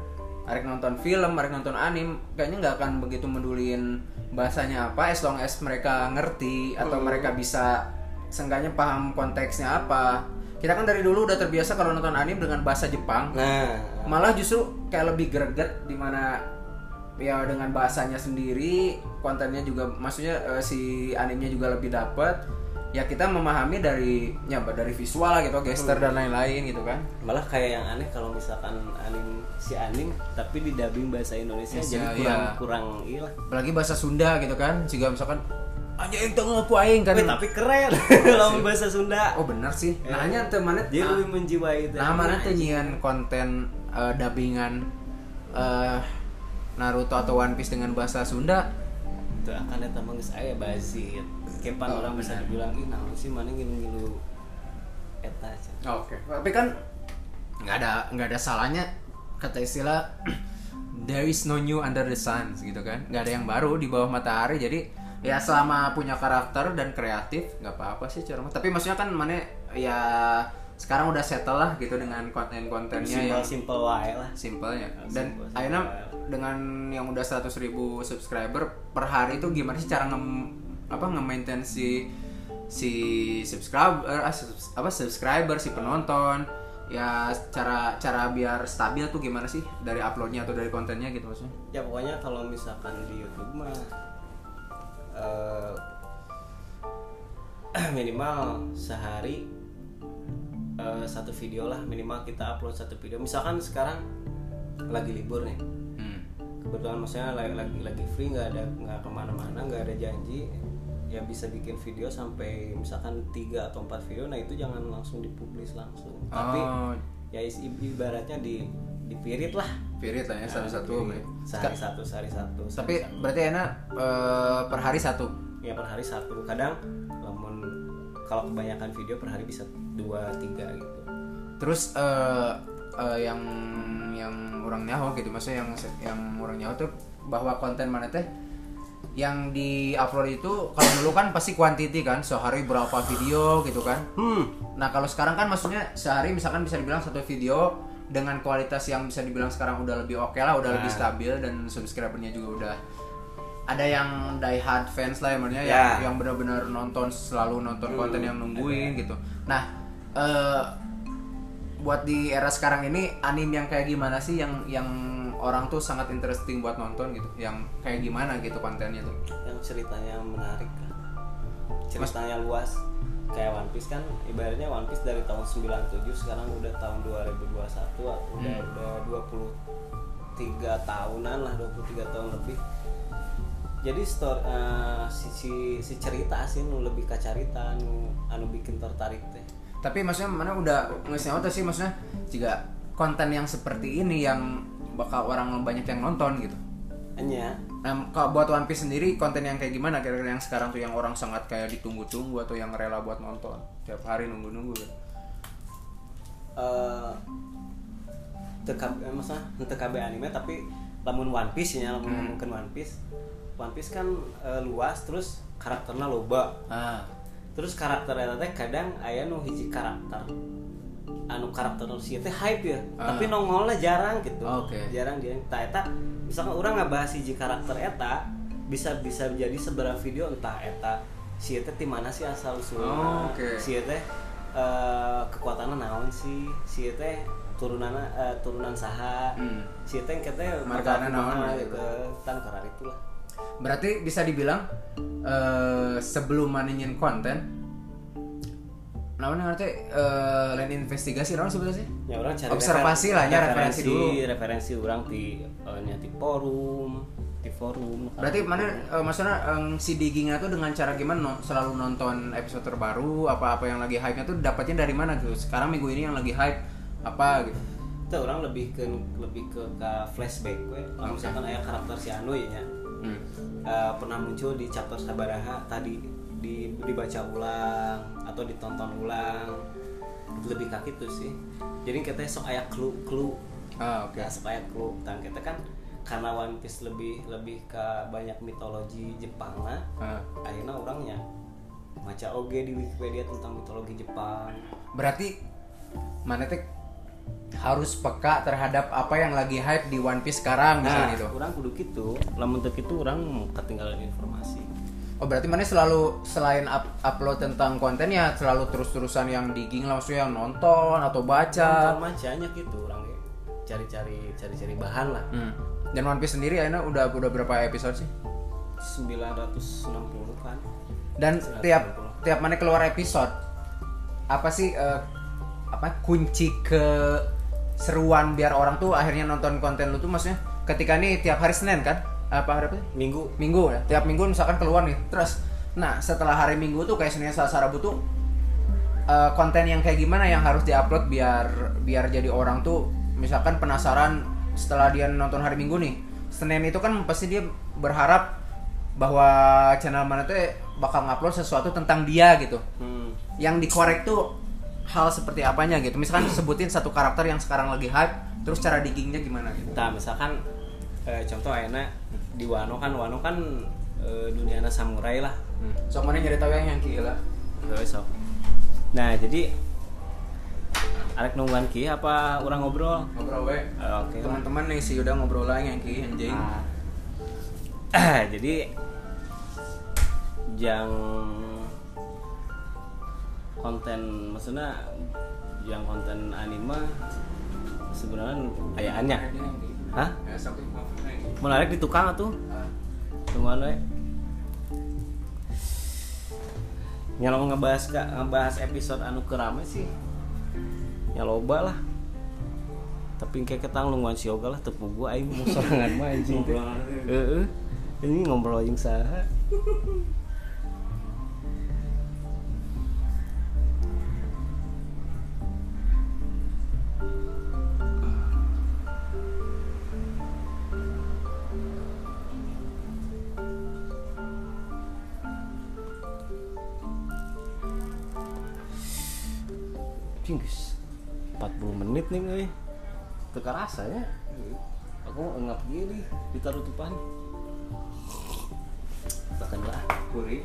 arek nonton film, arek nonton anim kayaknya nggak akan begitu medulin bahasanya apa as long as mereka ngerti atau mereka bisa seenggaknya paham konteksnya apa. Kita kan dari dulu udah terbiasa kalau nonton anim dengan bahasa Jepang. Nah. Malah justru kayak lebih greget di mana ya dengan bahasanya sendiri kontennya juga maksudnya eh, si animenya juga lebih dapet. Ya kita memahami dari ya dari visual lah gitu gesture dan lain-lain gitu kan. Malah kayak yang aneh kalau misalkan anim si anim tapi di dubbing bahasa Indonesia Yes, jadi ya, kurang ya. kurang ilah apalagi bahasa Sunda gitu kan jika misalkan aja yang tengah aku aing kan. Tapi keren. Kalau bahasa Sunda. Oh benar sih. Nah hanya teu mana? Dia lebih menjiwai itu. nah mana nyian konten eh, dubbingan eh, Naruto atau One Piece dengan bahasa Sunda itu akan datang mengis aya bazir kepan Oh, orang bisa dibilang ih naon sih mana ngilu-ngilu eta aja Oke. Tapi kan nggak ada nggak ada salahnya kata istilah there is no new under the sun gitu kan. nggak ada yang baru di bawah matahari. Jadi ya selama punya karakter dan kreatif nggak apa-apa sih cara Tapi maksudnya kan mana ya sekarang udah settle lah gitu dengan konten-kontennya simple yang simple wae lah. Simpelnya. Ah, dan simple, simple. akhirnya dengan yang udah 100.000 ribu subscriber per hari itu gimana sih cara nge apa nge-maintain si si subscriber ah, subs- apa subscriber si penonton? Ya cara cara biar stabil tuh gimana sih dari uploadnya atau dari kontennya gitu maksudnya? Ya pokoknya kalau misalkan di YouTube mah eh, minimal sehari eh, satu video lah minimal kita upload satu video. Misalkan sekarang lagi libur nih. Hmm. kebetulan maksudnya lagi lagi, lagi free nggak ada nggak ke mana-mana nggak ada janji. Ya bisa bikin video sampai misalkan tiga atau empat video nah itu jangan langsung dipublis langsung. Tapi oh. ya is- ibaratnya di dipirit lah. Pirit lah ya satu-satu Nah, Bre. sehari satu sehari satu tapi satu. berarti enak eh, per hari satu? Ya per hari satu. Kadang namun kalau kebanyakan video per hari bisa dua tiga gitu Terus eh eh, yang yang orang nyaho gitu, maksudnya yang yang orang nyaho tuh bahwa konten mana teh yang di upload itu kalau dulu kan pasti kuantiti kan sehari berapa video gitu kan. hmm Nah kalau sekarang kan maksudnya sehari misalkan bisa dibilang satu video dengan kualitas yang bisa dibilang sekarang udah lebih oke lah, udah lebih Nah. stabil dan subscribernya juga udah ada yang die hard fans lah emangnya Ya. yang yang benar-benar nonton selalu nonton Hmm, konten yang nungguin gitu. Nah eh, buat di era sekarang ini anime yang kayak gimana sih yang yang orang tuh sangat interesting buat nonton gitu, yang kayak gimana gitu kontennya tuh. yang ceritanya menarik kan ceritanya luas kayak One Piece kan ibaratnya One Piece dari tahun 97 sekarang udah tahun 2021 udah Hmm. udah 23 tahunan lah 23 tahun lebih jadi story eh, si, si, si cerita sih nu lebih kacarita anu anu bikin tertarik Tapi maksudnya mana udah ngasih tuh sih maksudnya juga konten yang seperti ini yang bakal orang banyak yang nonton gitu. hanya Nah, kalau buat One Piece sendiri konten yang kayak gimana kira-kira yang sekarang tuh yang orang sangat kayak ditunggu-tunggu atau yang rela buat nonton tiap hari nunggu-nunggu gitu. eh TKB eh, maksudnya TKB anime tapi lamun One Piece nya lamun Hmm. ngomongkeun One Piece One Piece kan eh, luas terus karakternya loba Ah, terus karakter eta teh kadang aya nu hiji karakter anu karakter nu sieu teh hype ya Ah. tapi nongolnya jarang gitu Oke. jarang dia tah eta misalkan orang ngebahas hiji karakter eta bisa bisa jadi seberapa video entah eta si teh di mana sih asal usulnya Oh, oke. si teh eh, kekuatannya naon sih si teh turunan eh, turunan saha Hmm. si teh kita Margana naon gitu tan karar itulah Berarti bisa dibilang eh, sebelum maningin konten namanya nanti eh, lain investigasi orang sebetulnya sih ya orang cari Observasi lah, ya, referensi dulu. referensi orang di nya di forum di forum Berarti mana eh, maksudnya em, si diggingnya tuh dengan cara gimana no- selalu nonton episode terbaru apa-apa yang lagi hype-nya tuh dapatnya dari mana gitu. Sekarang minggu ini yang lagi hype apa gitu. itu orang lebih ke lebih ke, ke flashback we kalau misalkan ayah karakter si Anu ya nya, Hmm. eh, pernah muncul di chapter sabaraha tadi di, dibaca ulang atau ditonton ulang lebih kaki tuh sih jadi kita sok ayah clue clue Ah, oke. ya sok ayah clue dan kita kan karena One Piece lebih lebih ke banyak mitologi Jepang lah Ah. akhirnya orangnya maca oge di Wikipedia tentang mitologi Jepang Berarti mana teh harus peka terhadap apa yang lagi hype di One Piece sekarang nah misalnya gitu. orang kudu gitu lamun teu kitu orang ketinggalan informasi Oh berarti mana selalu selain up- upload tentang kontennya selalu terus-terusan yang digging maksudnya yang nonton atau baca. Macanya gitu orang ya. cari-cari cari-cari bahan lah Hmm. Dan One Piece sendiri akhirnya udah udah berapa episode sih? 960 kan Dan tiap tiap mana keluar episode apa sih eh, apa kunci ke seruan biar orang tuh akhirnya nonton konten lu tuh maksudnya ketika nih tiap hari Senin kan? Apa hari apa? Minggu. Minggu ya? Tiap minggu misalkan keluar nih terus. Nah setelah hari minggu tuh kayak Senin Selasa Rabu tuh eh, konten yang kayak gimana yang harus diupload biar biar jadi orang tuh misalkan penasaran setelah dia nonton hari minggu nih. Senin itu kan pasti dia berharap bahwa channel mana tuh bakal ngupload sesuatu tentang dia gitu. Hmm. yang dikorek tuh hal seperti apanya gitu misalkan sebutin satu karakter yang sekarang lagi hype terus cara diggingnya gimana gitu nah misalkan eh, contoh enak di Wano kan Wano kan eh, dunia samurai lah hmm. sok mana nyari tahu yang yang gila sok. Nah jadi Arek nungguan ki apa orang ngobrol? ngobrol we Oke lah. teman-teman nih sih udah ngobrol lagi yang ki anjing Ah. jadi yang konten maksudnya yang konten anime sebenarnya ayaannya Hah? Menarik di tukang tuh. Cuman we nyalong ngebahas gak ngebahas episode anu kerame sih ya loba lah. Tapi kayak ketang lungguan si yoga lah tepuk gua aing mau sorangan mah anjing heeh. Ini ngobrol aing saha Cinggus 40 menit nih gue Teka rasa ya Aku engap gini Ditaruh tupan Bahkan lah. Puri.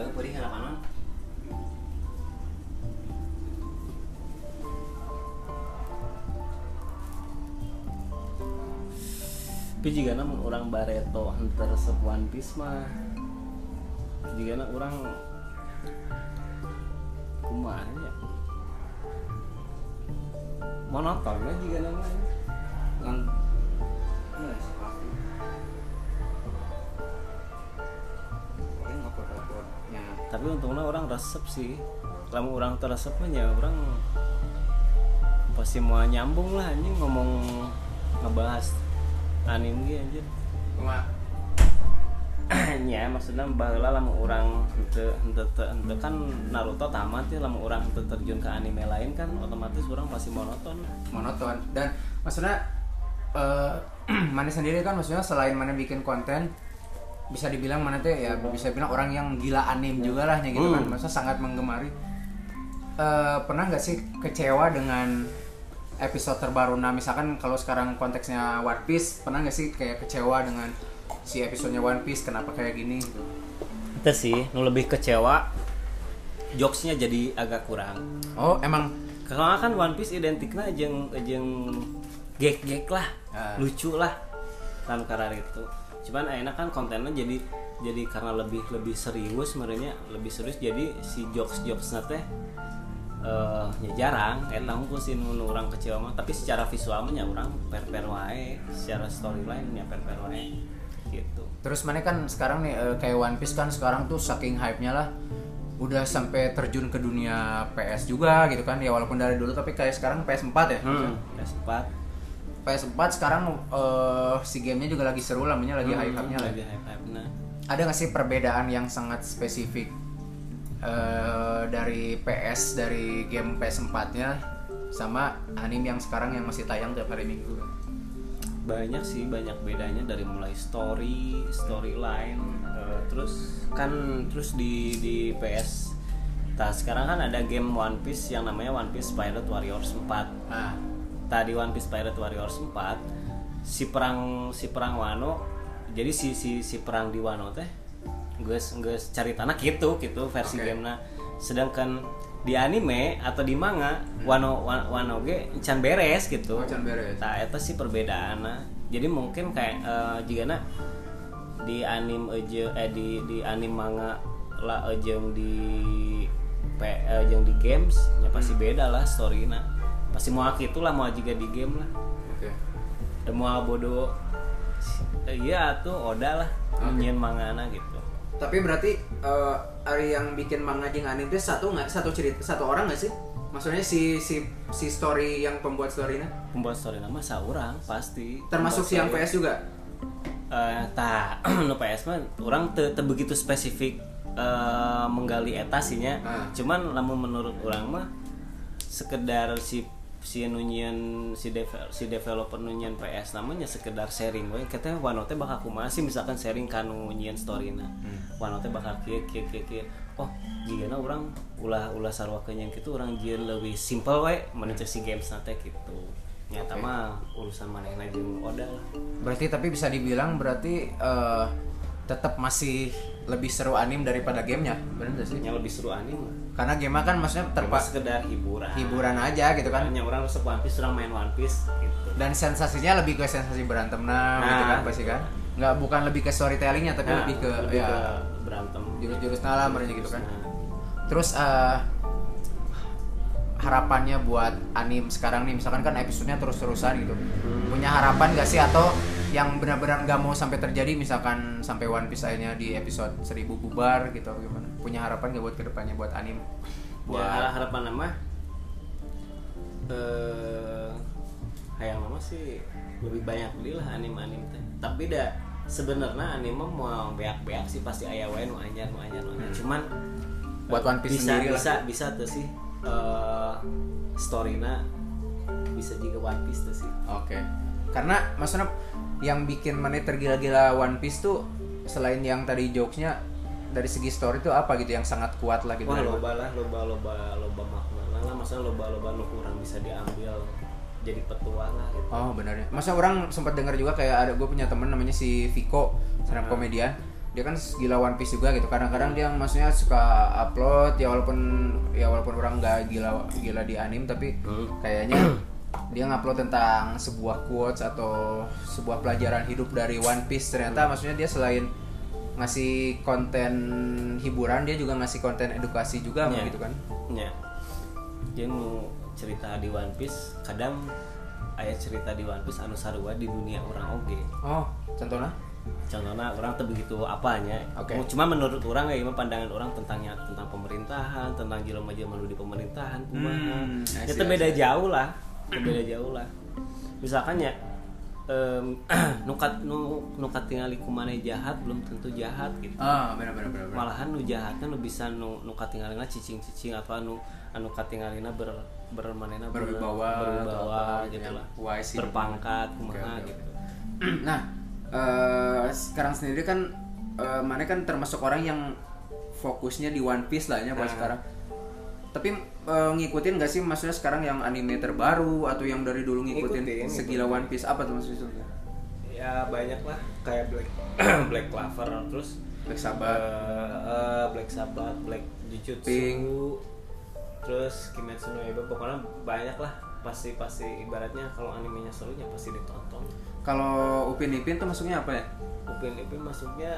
Aku perih harapan Tapi jika nama orang Bareto Hunter sep One Piece mah? Jika orang Kumaha ya Monoton ya jika nama Ngan tapi untungnya orang resep sih. Kalau orang teresep mah ya orang pasti mau nyambung lah anjing ngomong ngebahas anime anjir ya maksudnya baheula lamun orang henteu teu- henteu kan Naruto tamat ya lamun orang henteu terjun ke anime lain kan otomatis orang pasti monoton. Monoton. Dan maksudnya eh mana sendiri kan maksudnya selain mana bikin konten bisa dibilang mana teh ya bisa bilang orang yang gila anim juga lah ya gitu kan. Hmm. maksudnya sangat menggemari. Eh pernah nggak sih kecewa dengan episode terbaru nah misalkan kalau sekarang konteksnya One Piece pernah nggak sih kayak kecewa dengan si episodenya One Piece kenapa kayak gini gitu. Itu sih nu lebih kecewa. Jokesnya jadi agak kurang. Oh emang? Karena kan One Piece identiknya jeung jeung gek-gek lah, Ah. lucu lah kan karena itu. Cuman enak kan kontennya jadi jadi karena lebih lebih serius sebenarnya lebih serius jadi si jokes jokes teh eh nya jarang. Eta unggul sih urang kecil mah tapi secara visual mah nya urang per-per wae secara storyline nya per-per wae gitu Terus mana kan sekarang nih eh, kayak One Piece kan sekarang tuh saking hype-nya lah udah sampai terjun ke dunia PS juga gitu kan ya walaupun dari dulu tapi kayak sekarang PS4 ya. hmm. PS4 PS4 sekarang eh, si gamenya juga lagi seru lah, lagi Hmm, hype-hype-nya lah. lagi hype-hype nah Ada nggak sih perbedaan yang sangat spesifik eh, dari PS dari game PS4-nya sama anime yang sekarang yang masih tayang tiap hari Minggu? Banyak sih banyak bedanya dari mulai story storyline eh, terus kan terus di di PS Nah, sekarang kan ada game One Piece yang namanya One Piece Pirate Warriors 4 Nah, tadi One Piece Pirate Warriors 4 si perang si perang Wano jadi si si si perang di Wano teh guys guys cari tanah gitu gitu versi Oke. gamenya. Sedangkan di anime atau di manga Wano Wano, Wano ge can beres gitu. Oh, can beres. nah itu sih perbedaan jadi mungkin kayak eh, jika di anime aja eh di di anime manga lah aja yang di P, eh, yang di games ya pasti beda lah storynya pasti mau gitu lah mau juga di game lah. Oke. dan mau bodoh iya tuh Oda lah nyian mangana gitu Tapi berarti eh, Ari yang bikin manga jeung anime itu satu nggak satu cerita satu orang nggak sih? Maksudnya si si si story yang pembuat storynya pembuat story nama seorang pasti termasuk si yang PS juga. eh tak no PS mah orang te, te begitu spesifik eh, menggali etasinya Ah. cuman lamun menurut orang mah sekedar si si nunyian si devel, si developer nunyian PS namanya sekedar sharing we katanya wano teh bakal kumaha sih? Misalkan sharing kan nunyian story na wano teh bakal kieu kieu kieu kieu. Oh gimana orang ulah ulah sarwakeun yang gitu orang jieun lebih simple we menuju si games nate gitu nyata Oke. mah urusan manehna jeung Oda lah. Berarti tapi bisa dibilang berarti eh, tetap masih lebih seru anime daripada gamenya, benar nggak sih? yang lebih seru anime lah. Karena game kan maksudnya Terpas sekedar hiburan. hiburan aja gitu kan. Hanya orang resep One Piece, orang main One Piece gitu. Dan sensasinya lebih ke sensasi berantem nah, gitu Nah, kan pasti kan. Nggak bukan lebih ke storytellingnya tapi Nah, lebih ke lebih ya ke berantem. jurus-jurus nalar gitu kan. Nah, Terus eh, harapannya buat anime sekarang nih misalkan kan episodenya terus-terusan gitu. Hmm. Punya harapan gak sih atau yang benar-benar nggak mau sampai terjadi misalkan sampai One Piece akhirnya di episode 1000 bubar gitu gimana? Punya harapan gak buat ke depannya buat anime? ya, Buat harapan nama eh hayang nama sih lebih banyak beli lah anime-anime teh. Tapi dah sebenarnya anime mau beak-beak sih pasti aya wae nu anyar nu anyar nu anyar. Cuman Hmm. Buat One Piece bisa sendiri lah. bisa bisa tuh sih eh storyna bisa juga One Piece tuh sih. Oke. Karena maksudnya yang bikin mana tergila-gila One Piece tuh selain yang tadi jokesnya dari segi story tuh apa gitu yang sangat kuat lah gitu. Wah loba lah, loba loba loba makna lah, maksudnya loba loba nu kurang bisa diambil jadi petualang lah gitu. Oh benar ya. Masa orang sempat dengar juga kayak ada gue punya temen namanya si Viko, stand Ah. komedian. Dia kan gila One Piece juga gitu. Kadang-kadang dia maksudnya suka upload ya walaupun ya walaupun orang nggak gila gila di anime tapi Hmm. kayaknya dia ngupload tentang sebuah quotes atau sebuah pelajaran hidup dari One Piece. Ternyata maksudnya dia selain ngasih konten hiburan dia juga ngasih konten edukasi juga Iya. gitu kan. Ya. Dia nu cerita di One Piece, kadang ayat cerita di One Piece anu sarua di dunia orang oge. Oh, contohnya? Contohnya orang tuh begitu apanya. Oke. Cuma menurut orang ya pandangan orang tentangnya tentang pemerintahan, tentang jelema-jelema nu di pemerintahan, kumaha. Hmm, Ya beda jauh lah. Beda jauh lah. Misalkan ya em, nukat nu nukat tingali kumane jahat belum tentu jahat gitu. Ah, benar benar benar. benar. malahan nu jahatnya nu bisa nu nu katingalina cicing-cicing atau anu anu katingalina ber bermanena ber- Berwibawa atau berwibawa apa, gitu yang lah wise berpangkat kumaha oke, gitu Nah, eh, sekarang sendiri kan eh, mana kan termasuk orang yang fokusnya di One Piece lah ya Nah. sekarang. Tapi eh, ngikutin gak sih maksudnya sekarang yang anime terbaru atau yang dari dulu ngikutin, Ngikutin, segila ngikutin. One Piece apa tuh maksudnya? ya banyak lah kayak Black Black Clover terus Black Sabbath. eh, eh, Black Sabbath Black Jujutsu Pink. terus Kimetsu no Yaiba pokoknya banyak lah pasti pasti ibaratnya kalau animenya serunya pasti ditonton Kalau Upin Ipin tuh masuknya apa ya? Upin Ipin masuknya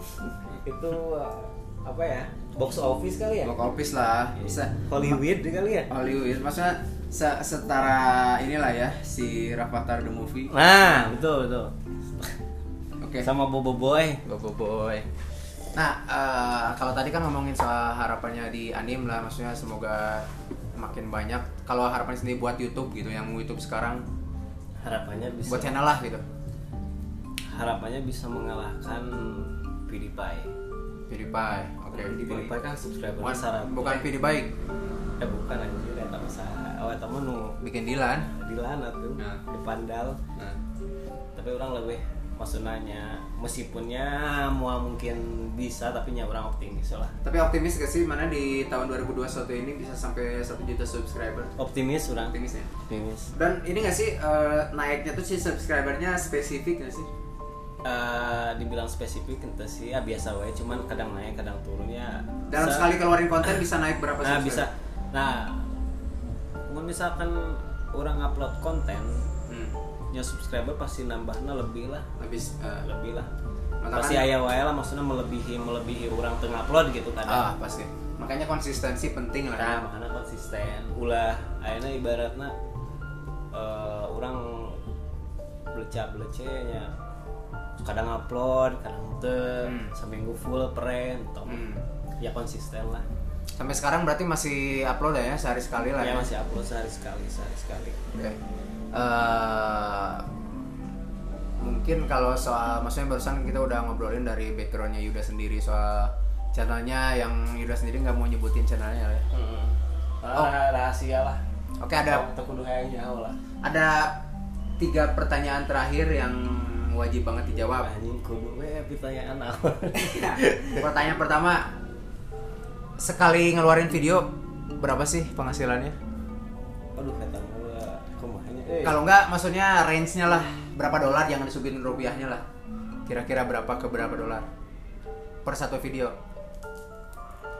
itu uh, apa ya box office kali ya Box office lah. Se Hollywood kali ya Hollywood maksudnya se- setara inilah ya si Rafathar the movie. nah betul betul Oke. sama Bobo Boy Bobo Boy. Nah, eh, kalau tadi kan ngomongin soal harapannya di anim lah, maksudnya semoga makin banyak. Kalau harapannya sendiri buat YouTube gitu, yang YouTube sekarang harapannya bisa buat channel lah gitu. harapannya bisa mengalahkan PewDiePie PewDiePie, oke. PewDiePie kan subscriber Bukan, besar bukan PewDiePie, eh bukan anjir eta mah saha oh mah nu bikin Dilan. di lana tuh Nah. di pandal Nah, tapi orang lebih maksudnya meskipunnya mau mungkin bisa tapi nya orang optimis lah tapi optimis gak sih mana di tahun 2021 ini bisa sampai 1 juta subscriber? optimis orang Optimis ya. optimis Dan ini gak sih eh, naiknya tuh si subscribernya spesifik gak sih? Eh, dibilang spesifik ente sih ya biasa wae cuman kadang naik kadang turun ya Dalam Se- sekali keluarin konten bisa naik berapa nah bisa. Nah misalkan orang upload konten Hmm. ya subscriber pasti nambahnya lebih lah. Habis eh, lebih lah. Maka pasti kan- aya wae lah maksudnya melebihi melebihi orang tengah upload gitu ah kadang pasti. Makanya konsistensi penting lah. nah makanya konsisten. Ulah akhirnya ibaratnya eh, orang belecak belecenya kadang upload kadang teu Hmm. seminggu full pren tong. Hmm. ya konsisten lah Sampai sekarang berarti masih upload ya sehari sekali lah ya ya. masih upload sehari sekali sehari sekali Oke. Eh, mungkin kalau soal maksudnya barusan kita udah ngobrolin dari backgroundnya Yuda sendiri soal channelnya yang Yuda sendiri nggak mau nyebutin channelnya lah ya. Hmm. Oh. Ah, rahasia lah Oke ada hayang jauh lah ada tiga pertanyaan terakhir yang wajib banget dijawab. anjing kudu we pertanyaan apa Pertanyaan pertama, sekali ngeluarin video berapa sih penghasilannya? aduh kata gua eh Kalau nggak, maksudnya range-nya lah berapa dolar, jangan disubitin rupiahnya lah. Kira-kira berapa ke berapa dolar per satu video?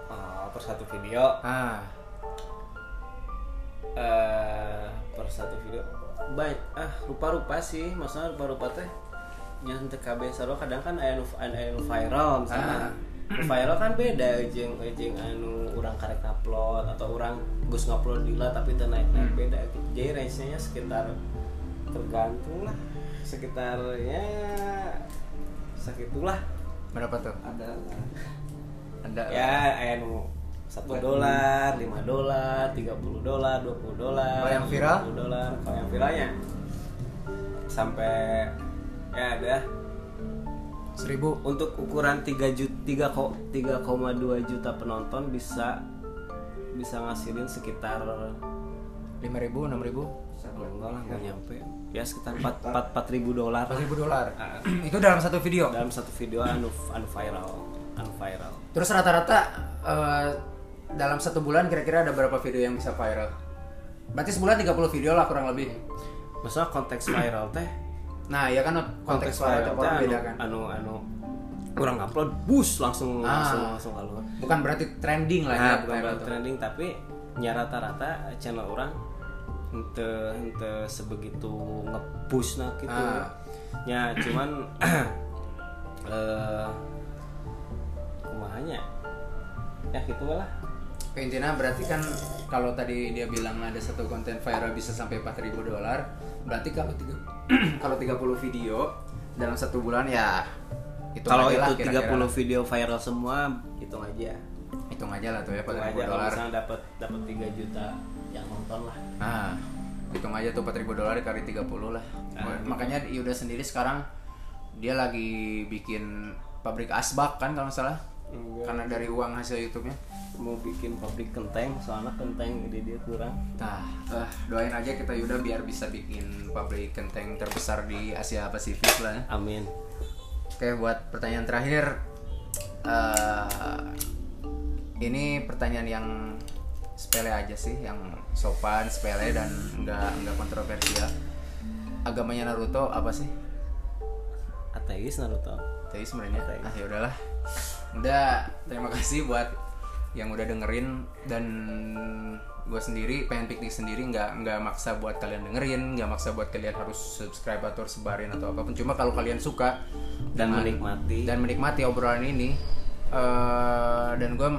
oh, per satu video Ah, eh per satu video baik ah rupa-rupa sih maksudnya rupa-rupa teh yang TKB saro kadang kan aya nu aya nu viral misalnya Ah. Nu viral kan beda jeung jeung anu orang karek upload atau orang gus ngupload lila tapi teu naik naik Hmm. beda gitu jadi range nya sekitar tergantung lah sekitarnya segitulah berapa tuh? ada Ada ya aya nu satu dolar, lima dolar, tiga puluh dolar, dua puluh dolar. Kalau yang viral? 50 dolar. Kalau yang viralnya sampai ya ada seribu. untuk ukuran 3 juta tiga kok 3,2 juta penonton bisa bisa ngasilin sekitar lima ribu, enam ribu, enggak lah nggak nyampe ya sekitar 4 4 ribu dolar empat ribu dolar. Ah. Itu dalam satu video. dalam satu video anu anu viral anu viral Terus rata-rata eh, dalam satu bulan kira-kira ada berapa video yang bisa viral? Berarti sebulan 30 video lah kurang lebih. masalah konteks viral teh Nah, ya kan konteks viral tiap orang beda anu, kan. anu anu orang upload bus langsung Ah. langsung langsung keluar Bukan berarti trending lah ya. nah, bukan berarti tuh. trending tapi nya rata-rata channel orang ente ente sebegitu ngepush nah gitu Ah. ya cuman eh kumahanya ya gitu lah intinya berarti kan kalau tadi dia bilang ada satu konten viral bisa sampai 4000 dolar, berarti kalau tiga kalau 30 video dalam satu bulan ya itu kalau itu kira-kira 30 lah. video viral semua hitung aja hitung aja lah tuh ya hitung 4000 aja kalau dolar. misalnya dapat dapat 3 juta yang nonton lah Nah, hitung aja tuh 4000 dolar kali 30 lah. Ah. Makanya Yuda sendiri sekarang dia lagi bikin pabrik asbak kan kalau salah. Enggak. Karena dari uang hasil YouTube-nya. mau bikin pabrik kenteng soalnya kenteng ide dia kurang Nah, eh, doain aja kita Yuda biar bisa bikin pabrik kenteng terbesar di Asia Pasifik lah. ya. amin Oke, buat pertanyaan terakhir, eh, ini pertanyaan yang sepele aja sih, yang sopan, sepele dan nggak nggak kontroversial. Agamanya Naruto apa sih? ateis Naruto Teis sebenarnya. Ateis. Ah ya udahlah. Udah, terima kasih buat yang udah dengerin dan gue sendiri pengen piknik sendiri nggak nggak maksa buat kalian dengerin nggak maksa buat kalian harus subscribe atau sebarin atau apa pun. Cuma kalau kalian suka dan dengan- menikmati. dan menikmati obrolan ini Eh, dan gue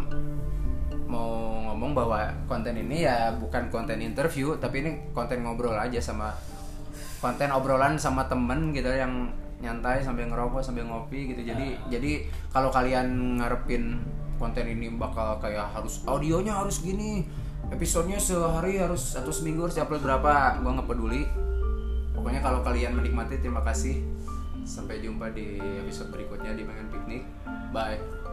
mau ngomong bahwa konten ini ya bukan konten interview tapi ini konten ngobrol aja sama konten obrolan sama temen gitu yang nyantai sambil ngerokok sambil ngopi gitu. Jadi jadi kalau kalian ngarepin konten ini bakal kayak harus audionya harus gini episodenya sehari harus atau seminggu harus upload berapa gue nggak peduli. Pokoknya kalau kalian menikmati terima kasih. Sampai jumpa di episode berikutnya di Pengen Piknik. Bye